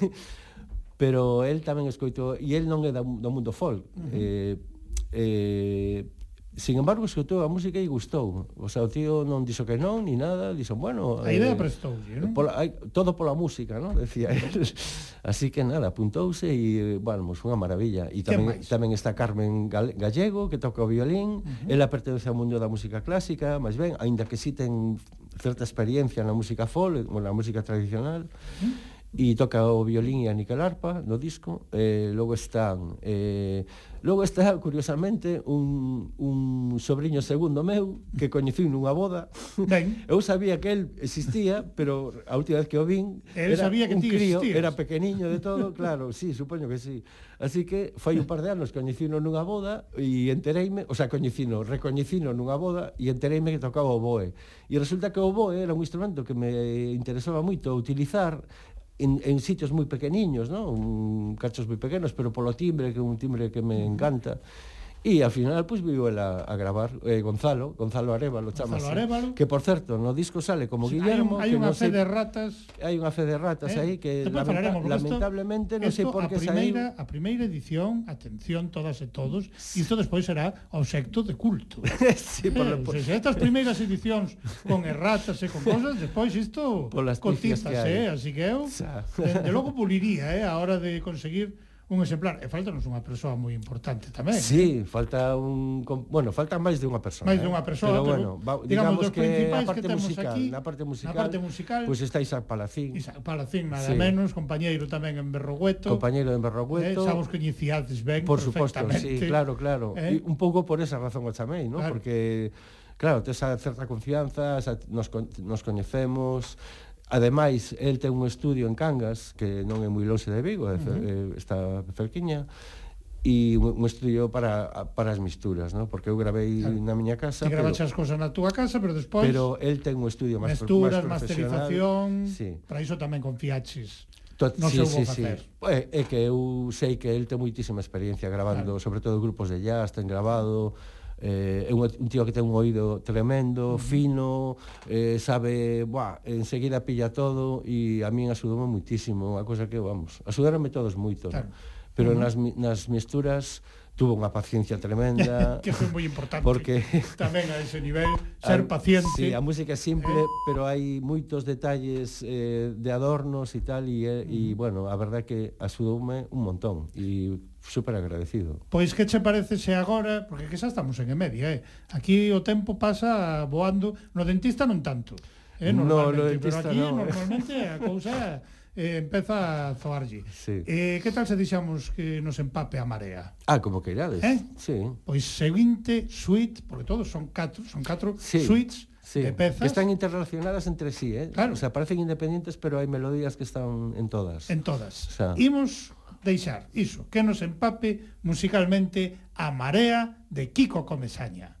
Pero el tamén escoito e el non é do mundo folk. Uh -huh. Eh eh Sin embargo, escutou a música e gustou. O sea, o tío non dixo que non, ni nada, dixo, bueno... A idea eh, prestoulle, non? Pola, hai, todo pola música, non? <laughs> Decía él. Así que nada, apuntouse e, bueno, pues, unha maravilla. E tamén, tamén está Carmen Gallego, que toca o violín. Uh -huh. Ela pertence ao mundo da música clásica, máis ben, aínda que sí ten certa experiencia na música folk, ou na música tradicional. Uh -huh e toca o violín e a nicalarpa no disco, eh, logo están eh, logo está curiosamente un, un sobrinho segundo meu que coñecín nunha boda. Ben. <laughs> Eu sabía que el existía, pero a última vez que o vin el era sabía que un crío, existías. era pequeniño de todo, claro, sí, supoño que sí. Así que fai un par de anos coñecino nunha boda e entereime, o sea, coñecino, recoñecino nunha boda e entereime que tocaba o boe. E resulta que o boe era un instrumento que me interesaba moito utilizar en, en sitios moi pequeniños, non? cachos moi pequenos, pero polo timbre, que é un timbre que me encanta. E ao final pois pues, viu ela a gravar eh, Gonzalo, Gonzalo Arevalo chama Gonzalo Arevalo. que por certo no disco sale como sí, Guillermo, hai, hai unha fe de ratas. Hai unha fe de ratas eh, aí que lamenta, lamentablemente non sei por que primeira, saiu. A primeira edición, atención todas e todos, isto despois será obxecto de culto. <laughs> sí, por eh, por... Se estas primeiras edicións con erratas e con cosas, despois isto cotiza, eh, así que eu, desde logo puliría, eh, a hora de conseguir un exemplar. E faltanos unha persoa moi importante tamén. Sí, eh? falta un... Bueno, falta máis de unha persoa. Máis eh? de unha persoa, pero, pero bueno, va, digamos, digamos que a parte que musical, aquí, na parte musical, na parte musical pois pues está Isaac Palacín. Isaac Palacín, nada sí. menos, compañeiro tamén en Berrogueto. Compañeiro en Berrogueto. Eh, sabos que ben Por suposto, sí, claro, claro. Eh? Un pouco por esa razón o chamei, ¿no? Claro. Porque claro, tes a certa confianza, nos, nos coñecemos, Ademais, el ten un estudio en Cangas, que non é moi longe de Vigo, uh -huh. está cerquiña, e un estudio para, para as misturas, ¿no? porque eu gravei claro. na miña casa. Ti gravaste as cousas na túa casa, pero despois... Pero el ten un estudio máis Mesturas, máis masterización, sí. para iso tamén confiaches. Tot, non sí, sí, sí. É, é que eu sei que el ten moitísima experiencia grabando, claro. sobre todo grupos de jazz, ten grabado eh, é un, un tío que ten un oído tremendo, fino, eh, sabe, buah, enseguida pilla todo e a min axudoume muitísimo, a cosa que, vamos, axudaronme todos moito, claro. ¿no? pero uh -huh. nas, nas misturas tuvo unha paciencia tremenda. <laughs> que foi moi importante. Porque <laughs> tamén a ese nivel <laughs> ser paciente. Sí, a música é simple, eh? pero hai moitos detalles eh, de adornos e tal e mm. e bueno, a verdade que axudoume un montón e super agradecido. Pois que che parece se agora, porque que xa estamos en media, eh. Aquí o tempo pasa voando, no dentista non tanto. Eh, no, no, pero aquí no. normalmente a cousa eh, empeza a zoarlle. Sí. Eh, que tal se dixamos que nos empape a marea? Ah, como que irades. Eh? Sí. Pois seguinte suite, porque todos son catro, son catro sí. suites, sí. de pezas. Que están interrelacionadas entre sí, eh? Claro. O sea, parecen independientes, pero hai melodías que están en todas. En todas. O sea... Imos deixar iso, que nos empape musicalmente a Marea de Kiko Comesaña.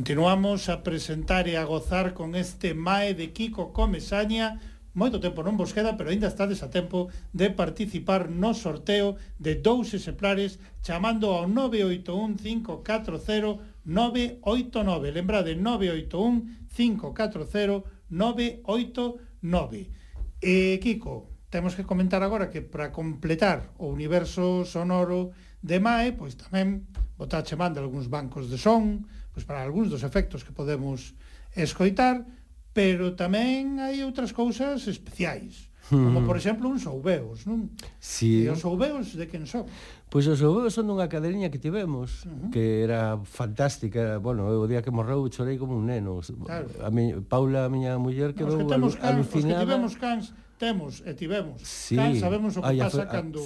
Continuamos a presentar e a gozar con este Mae de Kiko Comesaña. Moito tempo non vos queda, pero ainda estades a tempo de participar no sorteo de dous exemplares chamando ao 981-540-989. Lembrade, 981-540-989. E, Kiko, temos que comentar agora que para completar o universo sonoro de Mae, pois tamén botache man de algúns bancos de son, pois para algúns dos efectos que podemos escoitar, pero tamén hai outras cousas especiais. Como, hmm. por exemplo, uns ouveos, non? Sí. E os ouveos de quen son? Pois os ouveos son dunha cadeliña que tivemos, uh -huh. que era fantástica. Era, bueno, o día que morreu chorei como un neno. Claro. A mi, Paula, a miña muller, quedou no, alu cans, alucinada. Os que tivemos cans, temos e tivemos. Sí. Cans, sabemos o que Ay, pasa a... cando,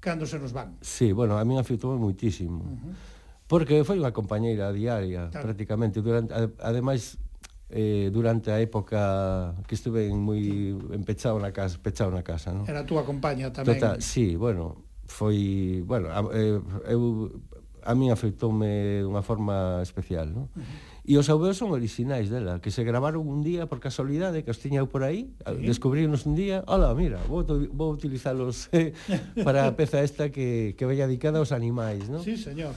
cando se nos van. Sí, bueno, a mí afectou moitísimo. Uh -huh porque foi unha compañeira diaria claro. prácticamente durante ademais eh, durante a época que estuve en moi empechado na casa, pechado na casa, non? Era a túa compaña tamén. Total, sí, bueno, foi, bueno, a, eh, eu a mí afectoume dunha forma especial, non? Uh -huh. E os aubeos son orixinais dela, que se gravaron un día por casualidade, que os tiña eu por aí, sí. descubrinos un día, hola, mira, vou, vou utilizalos eh, para a peza esta que, que vai dedicada aos animais, non? Sí, señor.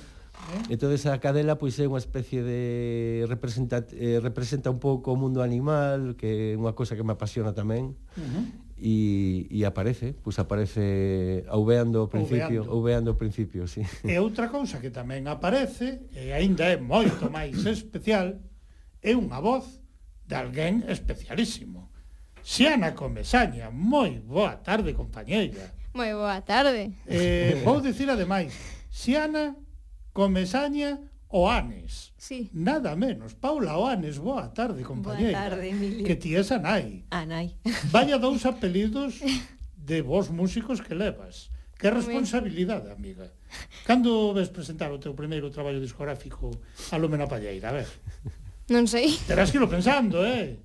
Eh? Entón esa cadela pois é unha especie de representa eh, representa un pouco o mundo animal, que é unha cosa que me apasiona tamén. Uh -huh. E, e aparece, pois aparece aubeando ao principio, aubeando ao principio, sí. E outra cousa que tamén aparece, e aínda é moito máis especial, é unha voz de alguén especialísimo. Xiana Comesaña, moi boa tarde, compañeira. Moi boa tarde. Eh, vou dicir ademais, Xiana comesaña Oanes. Sí. Nada menos. Paula Oanes, boa tarde, compañeira. Boa tarde, Emilio. Que ti és Anai. Anai. <laughs> Vaya dous apelidos de vos músicos que levas. Que responsabilidade, amiga. Cando ves presentar o teu primeiro traballo discográfico a Lúmena Palleira? A ver. Non sei. Terás que irlo pensando, eh?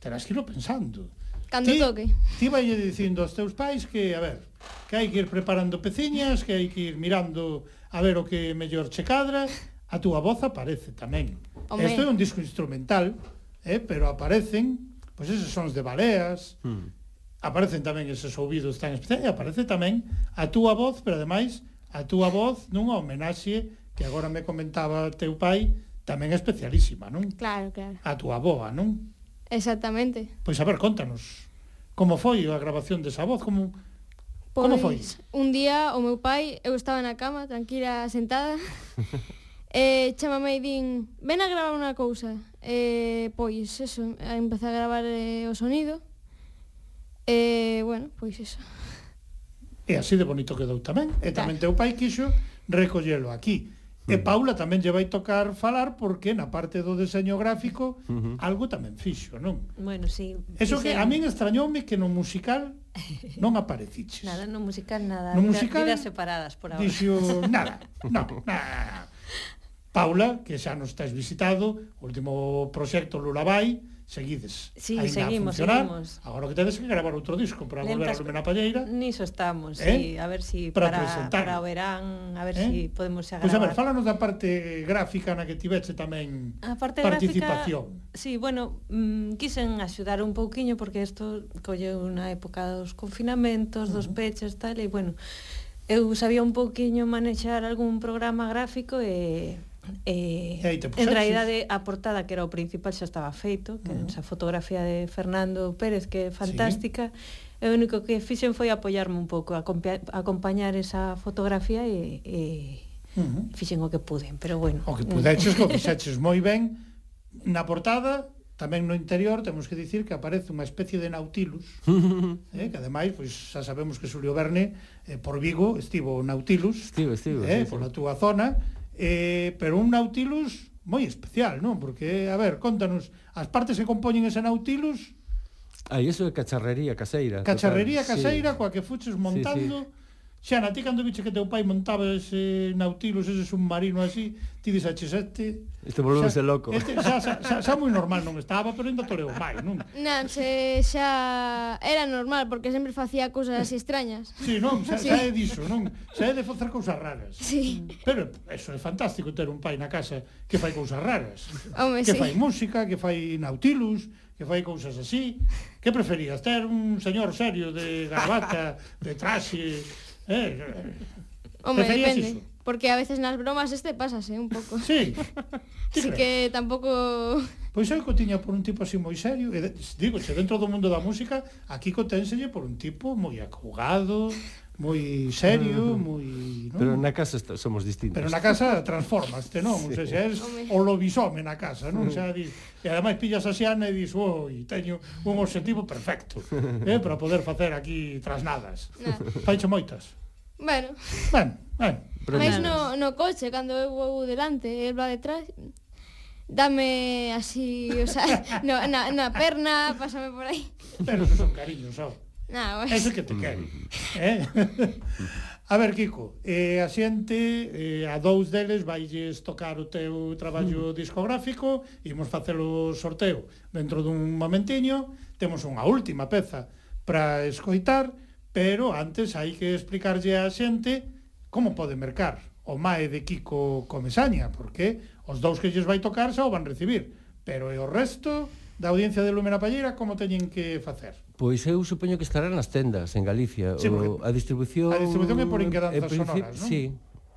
Terás que irlo pensando. Cando ti, toque. Ti vai dicindo aos teus pais que, a ver, que hai que ir preparando peciñas, que hai que ir mirando a ver o que mellor che cadra, a túa voz aparece tamén. Home. Isto é un disco instrumental, eh, pero aparecen pois pues, esos sons de baleas, mm. aparecen tamén esos ouvidos tan especiais, e aparece tamén a túa voz, pero ademais a túa voz nunha homenaxe que agora me comentaba teu pai, tamén especialísima, non? Claro, claro. A túa boa, non? Exactamente. Pois a ver, contanos, como foi a grabación desa voz, como Pois, Como foi? Un día o meu pai, eu estaba na cama, tranquila, sentada, <laughs> e chamame e din, ven a gravar unha cousa. E, pois, eso, empecé a gravar eh, o sonido. E, bueno, pois eso. E así de bonito quedou tamén. E tamén claro. teu pai quixo recollelo aquí. E mm. Paula tamén lle vai tocar falar porque na parte do deseño gráfico uh -huh. algo tamén fixo, non? Bueno, sí. Eso que a min extrañoume que no musical non apareciches. <laughs> Nada, no musical nada. No musical, vidas separadas por ahora. Dixo <laughs> nada, no, nada. Paula, que xa nos estás visitado, o último proxecto Lulabai, seguides sí, Ainda seguimos, a seguimos. Agora que tedes que gravar outro disco para volver Lentas, a Lume na Palleira. Niso estamos, eh? sí, a ver si para, para, presentar. para o verán, a ver eh? si podemos xa. Pois pues a ver, fálanos da parte gráfica na que tiveche tamén a parte participación. Gráfica, sí, bueno, mm, quisen axudar un pouquiño porque isto colle unha época dos confinamentos, uh -huh. dos peches tal, e bueno, eu sabía un pouquiño manexar algún programa gráfico e Eh, e aí te en realidade a portada que era o principal xa estaba feito que uh -huh. Mm. esa fotografía de Fernando Pérez que é fantástica sí. e o único que fixen foi apoiarme un pouco acompañar esa fotografía e, e uh -huh. fixen o que puden pero bueno o que pudeches, <laughs> o fixeches moi ben na portada Tamén no interior temos que dicir que aparece unha especie de Nautilus, <laughs> eh, que ademais pois xa sabemos que Xulio Verne eh, por Vigo estivo Nautilus, estivo, estivo, eh, sí, pola túa zona, Eh, pero un Nautilus moi especial, non? Porque, a ver, contanos, as partes que compoñen ese Nautilus... Ah, iso é cacharrería caseira. Cacharrería total. caseira sí. coa que fuches montando... Sí, sí Xana, ti cando viches que teu pai montaba ese Nautilus, ese submarino así, ti dixaches este... Este volvese loco. Este xa, xa, xa, xa moi normal non estaba, pero ainda toreo máis, non? Non, se xa era normal, porque sempre facía cousas así extrañas. Sí, non, xa, sí. xa é diso, non? Xa é de facer cousas raras. Sí. Pero eso é fantástico ter un pai na casa que fai cousas raras. Home, que sí. fai música, que fai Nautilus, que fai cousas así. Que preferías, ter un señor serio de gravata, de traxe, Eh, eh. Home, depende. Iso? Porque a veces nas bromas este pasase un pouco. Sí. <laughs> Así crees? que tampouco... Pois eu tiña por un tipo así moi serio, e digo, che, dentro do mundo da música, aquí coténselle por un tipo moi acogado, moi serio, ah. moi, non? Pero na casa está, somos distintos. Pero na casa transformaste, non? Sí. O sea, xa eres o lobisome na casa, non? Xa dis, e ademais pillas a Xiana e dis, "Oi, teño un objetivo perfecto, <laughs> eh, para poder facer aquí trasnadas." Nah. Faicho moitas. Bueno. Ben, ben. Mais no, no coche, cando eu vou delante, el va detrás, dame así, o sea, <laughs> no, na, na perna, pásame por aí. Pero son cariños, sabe? Nada, pois. Ese que te quere. eh? <laughs> a ver, Kiko, eh, a xente, eh, a dous deles vailles tocar o teu traballo mm. discográfico, imos o sorteo dentro dun momentiño, temos unha última peza para escoitar, pero antes hai que explicarlle á xente como pode mercar o Mae de Kiko Comesaña, porque os dous que lles vai tocar xa o van recibir, pero e o resto da audiencia de Lumena Palleira como teñen que facer? Pois eu supoño que estará nas tendas en Galicia. Sí, o, a distribución... A distribución é por inquedanzas princip... sonoras, non? Sí.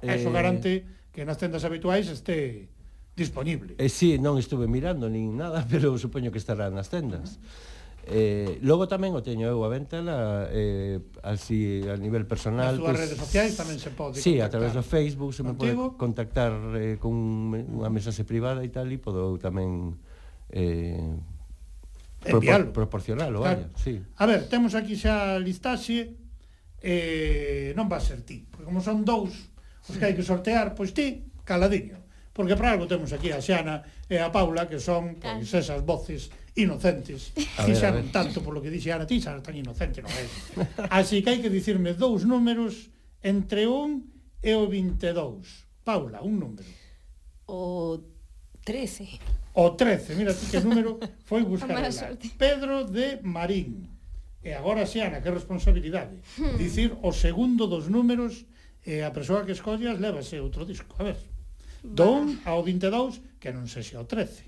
Eso eh... garante que nas tendas habituais este disponible. Eh, sí, non estuve mirando nin nada, <laughs> pero supoño que estará nas tendas. Uh -huh. Eh, logo tamén o teño eu a venta na, eh, así a nivel personal. Nas túas redes sociais tamén se pode Sí, contactar. a través do Facebook se Contigo. me pode contactar eh, con unha mensaxe privada e tal e podo tamén eh, envialo. Proporcionalo, claro. vaya, sí. A ver, temos aquí xa a listaxe, eh, non va a ser ti, porque como son dous os que hai que sortear, pois ti, caladiño. Porque para algo temos aquí a Xana e a Paula, que son pois, ah. esas voces inocentes. A ver, xa non tanto polo que dixe Ana, ti xa tan inocente, non é? Así que hai que dicirme dous números entre un e o 22. Paula, un número. O 13. O 13, mira ti que número foi buscar Pedro de Marín. E agora, Xiana, que responsabilidade. Hmm. Dicir o segundo dos números e a persoa que escollas levase outro disco. A ver. Don ao 22 que non sexa o 13.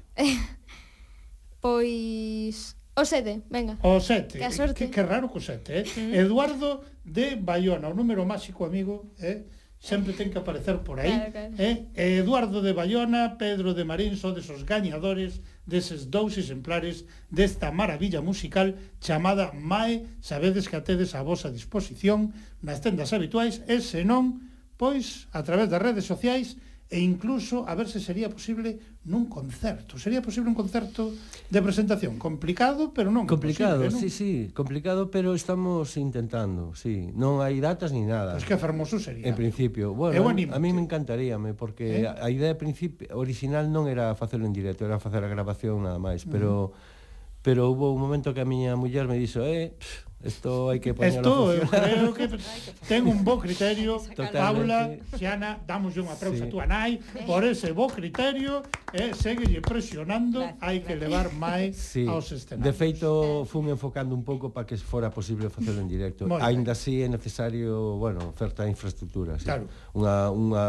pois o 7, venga. O 7. Que, que, que raro co 7, eh? Eduardo de Bayona, o número máxico amigo, eh? sempre ten que aparecer por aí. Claro, claro. Eh? E Eduardo de Bayona, Pedro de Marín, son desos gañadores deses dous exemplares desta maravilla musical chamada Mae, sabedes que atedes a vosa disposición nas tendas habituais e senón, pois, a través das redes sociais, e incluso a ver se sería posible nun concerto. Sería posible un concerto de presentación complicado, pero non complicado. Posible, non? Sí, sí, complicado, pero estamos intentando, sí. Non hai datas ni nada. Pois pues que fermoso sería. En principio, bueno, Eu animo, a mí me encantaríame porque eh? a idea principio original non era facelo en directo, era facer a grabación nada máis, mm. pero uh -huh. pero hubo un momento que a miña muller me dixo, "Eh, pff, Esto hai que poñerlo. Esto eh, eu creo que <laughs> ten un bo criterio. Totalmente. Paula, Xiana, damos un aplauso sí. a túa nai por ese bo criterio e eh, seguelle presionando, hai que levar máis sí. aos escenarios. De feito, fun enfocando un pouco para que fora posible facelo en directo. Moi Ainda así é necesario, bueno, certa infraestructura, sí. Claro. Unha, unha,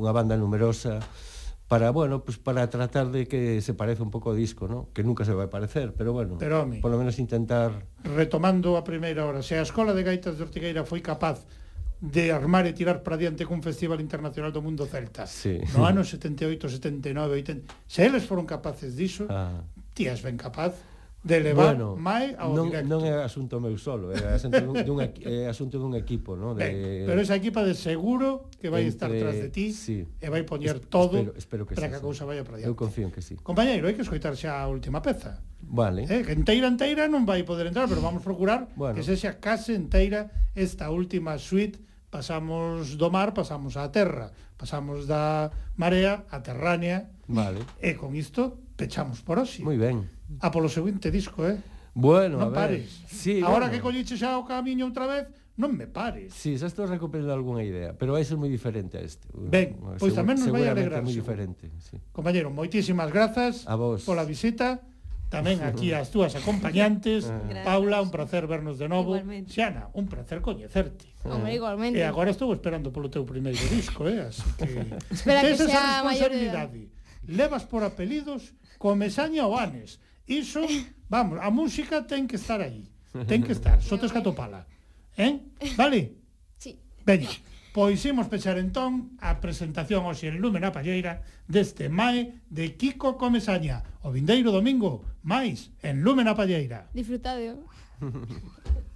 unha banda numerosa, para, bueno, pues para tratar de que se parece un pouco ao disco, ¿no? que nunca se vai parecer, pero bueno, pero, home, polo menos intentar... Retomando a primeira hora, se a Escola de Gaitas de Ortigueira foi capaz de armar e tirar para diante cun Festival Internacional do Mundo Celta sí. no ano 78, 79, 80... Se eles foron capaces diso, ah. tías ben capaz de levar bueno, máis ao non, directo. Non é asunto meu solo, é asunto dun, dun, é asunto dun equipo, No? De, ben, pero esa equipa de seguro que vai entre, estar tras de ti sí. e vai poñer es, todo espero, espero que para que a cousa vaya para diante. Eu confío en que sí. Compañeiro, hai que escoitar xa a última peza. Vale. Eh, que enteira, enteira non vai poder entrar, pero vamos procurar bueno. que sexa case enteira esta última suite pasamos do mar, pasamos á terra, pasamos da marea á terránea. Vale. E con isto pechamos por hoxe. Moi ben a polo seguinte disco, eh? Bueno, non a ver. pares. Sí, Agora bueno. que colliche xa o camiño outra vez, non me pares. Sí, xa estou recuperando algunha idea, pero vai ser moi diferente a este. Ben, pois tamén nos vai alegrar. moi diferente, sí. Compañero, moitísimas grazas a vos. pola visita. Tamén aquí as túas acompañantes. <laughs> Ah. Paula, un placer vernos de novo. Igualmente. Xana, un placer coñecerte. Ah. Hombre, igualmente. E agora estou esperando polo teu primeiro disco, eh? Así que... Espera que Esa xa a maior de... Levas por apelidos Comesaña Oanes. Iso, eh. vamos, a música ten que estar aí. Ten que estar, só tes que atopala. Eh? Vale? Sí. Veña, pois imos pechar entón a presentación hoxe en Lúmena Palleira deste MAE de Kiko Comesaña. O vindeiro domingo, máis, en Lúmena Palleira. Disfrutadeo. <laughs>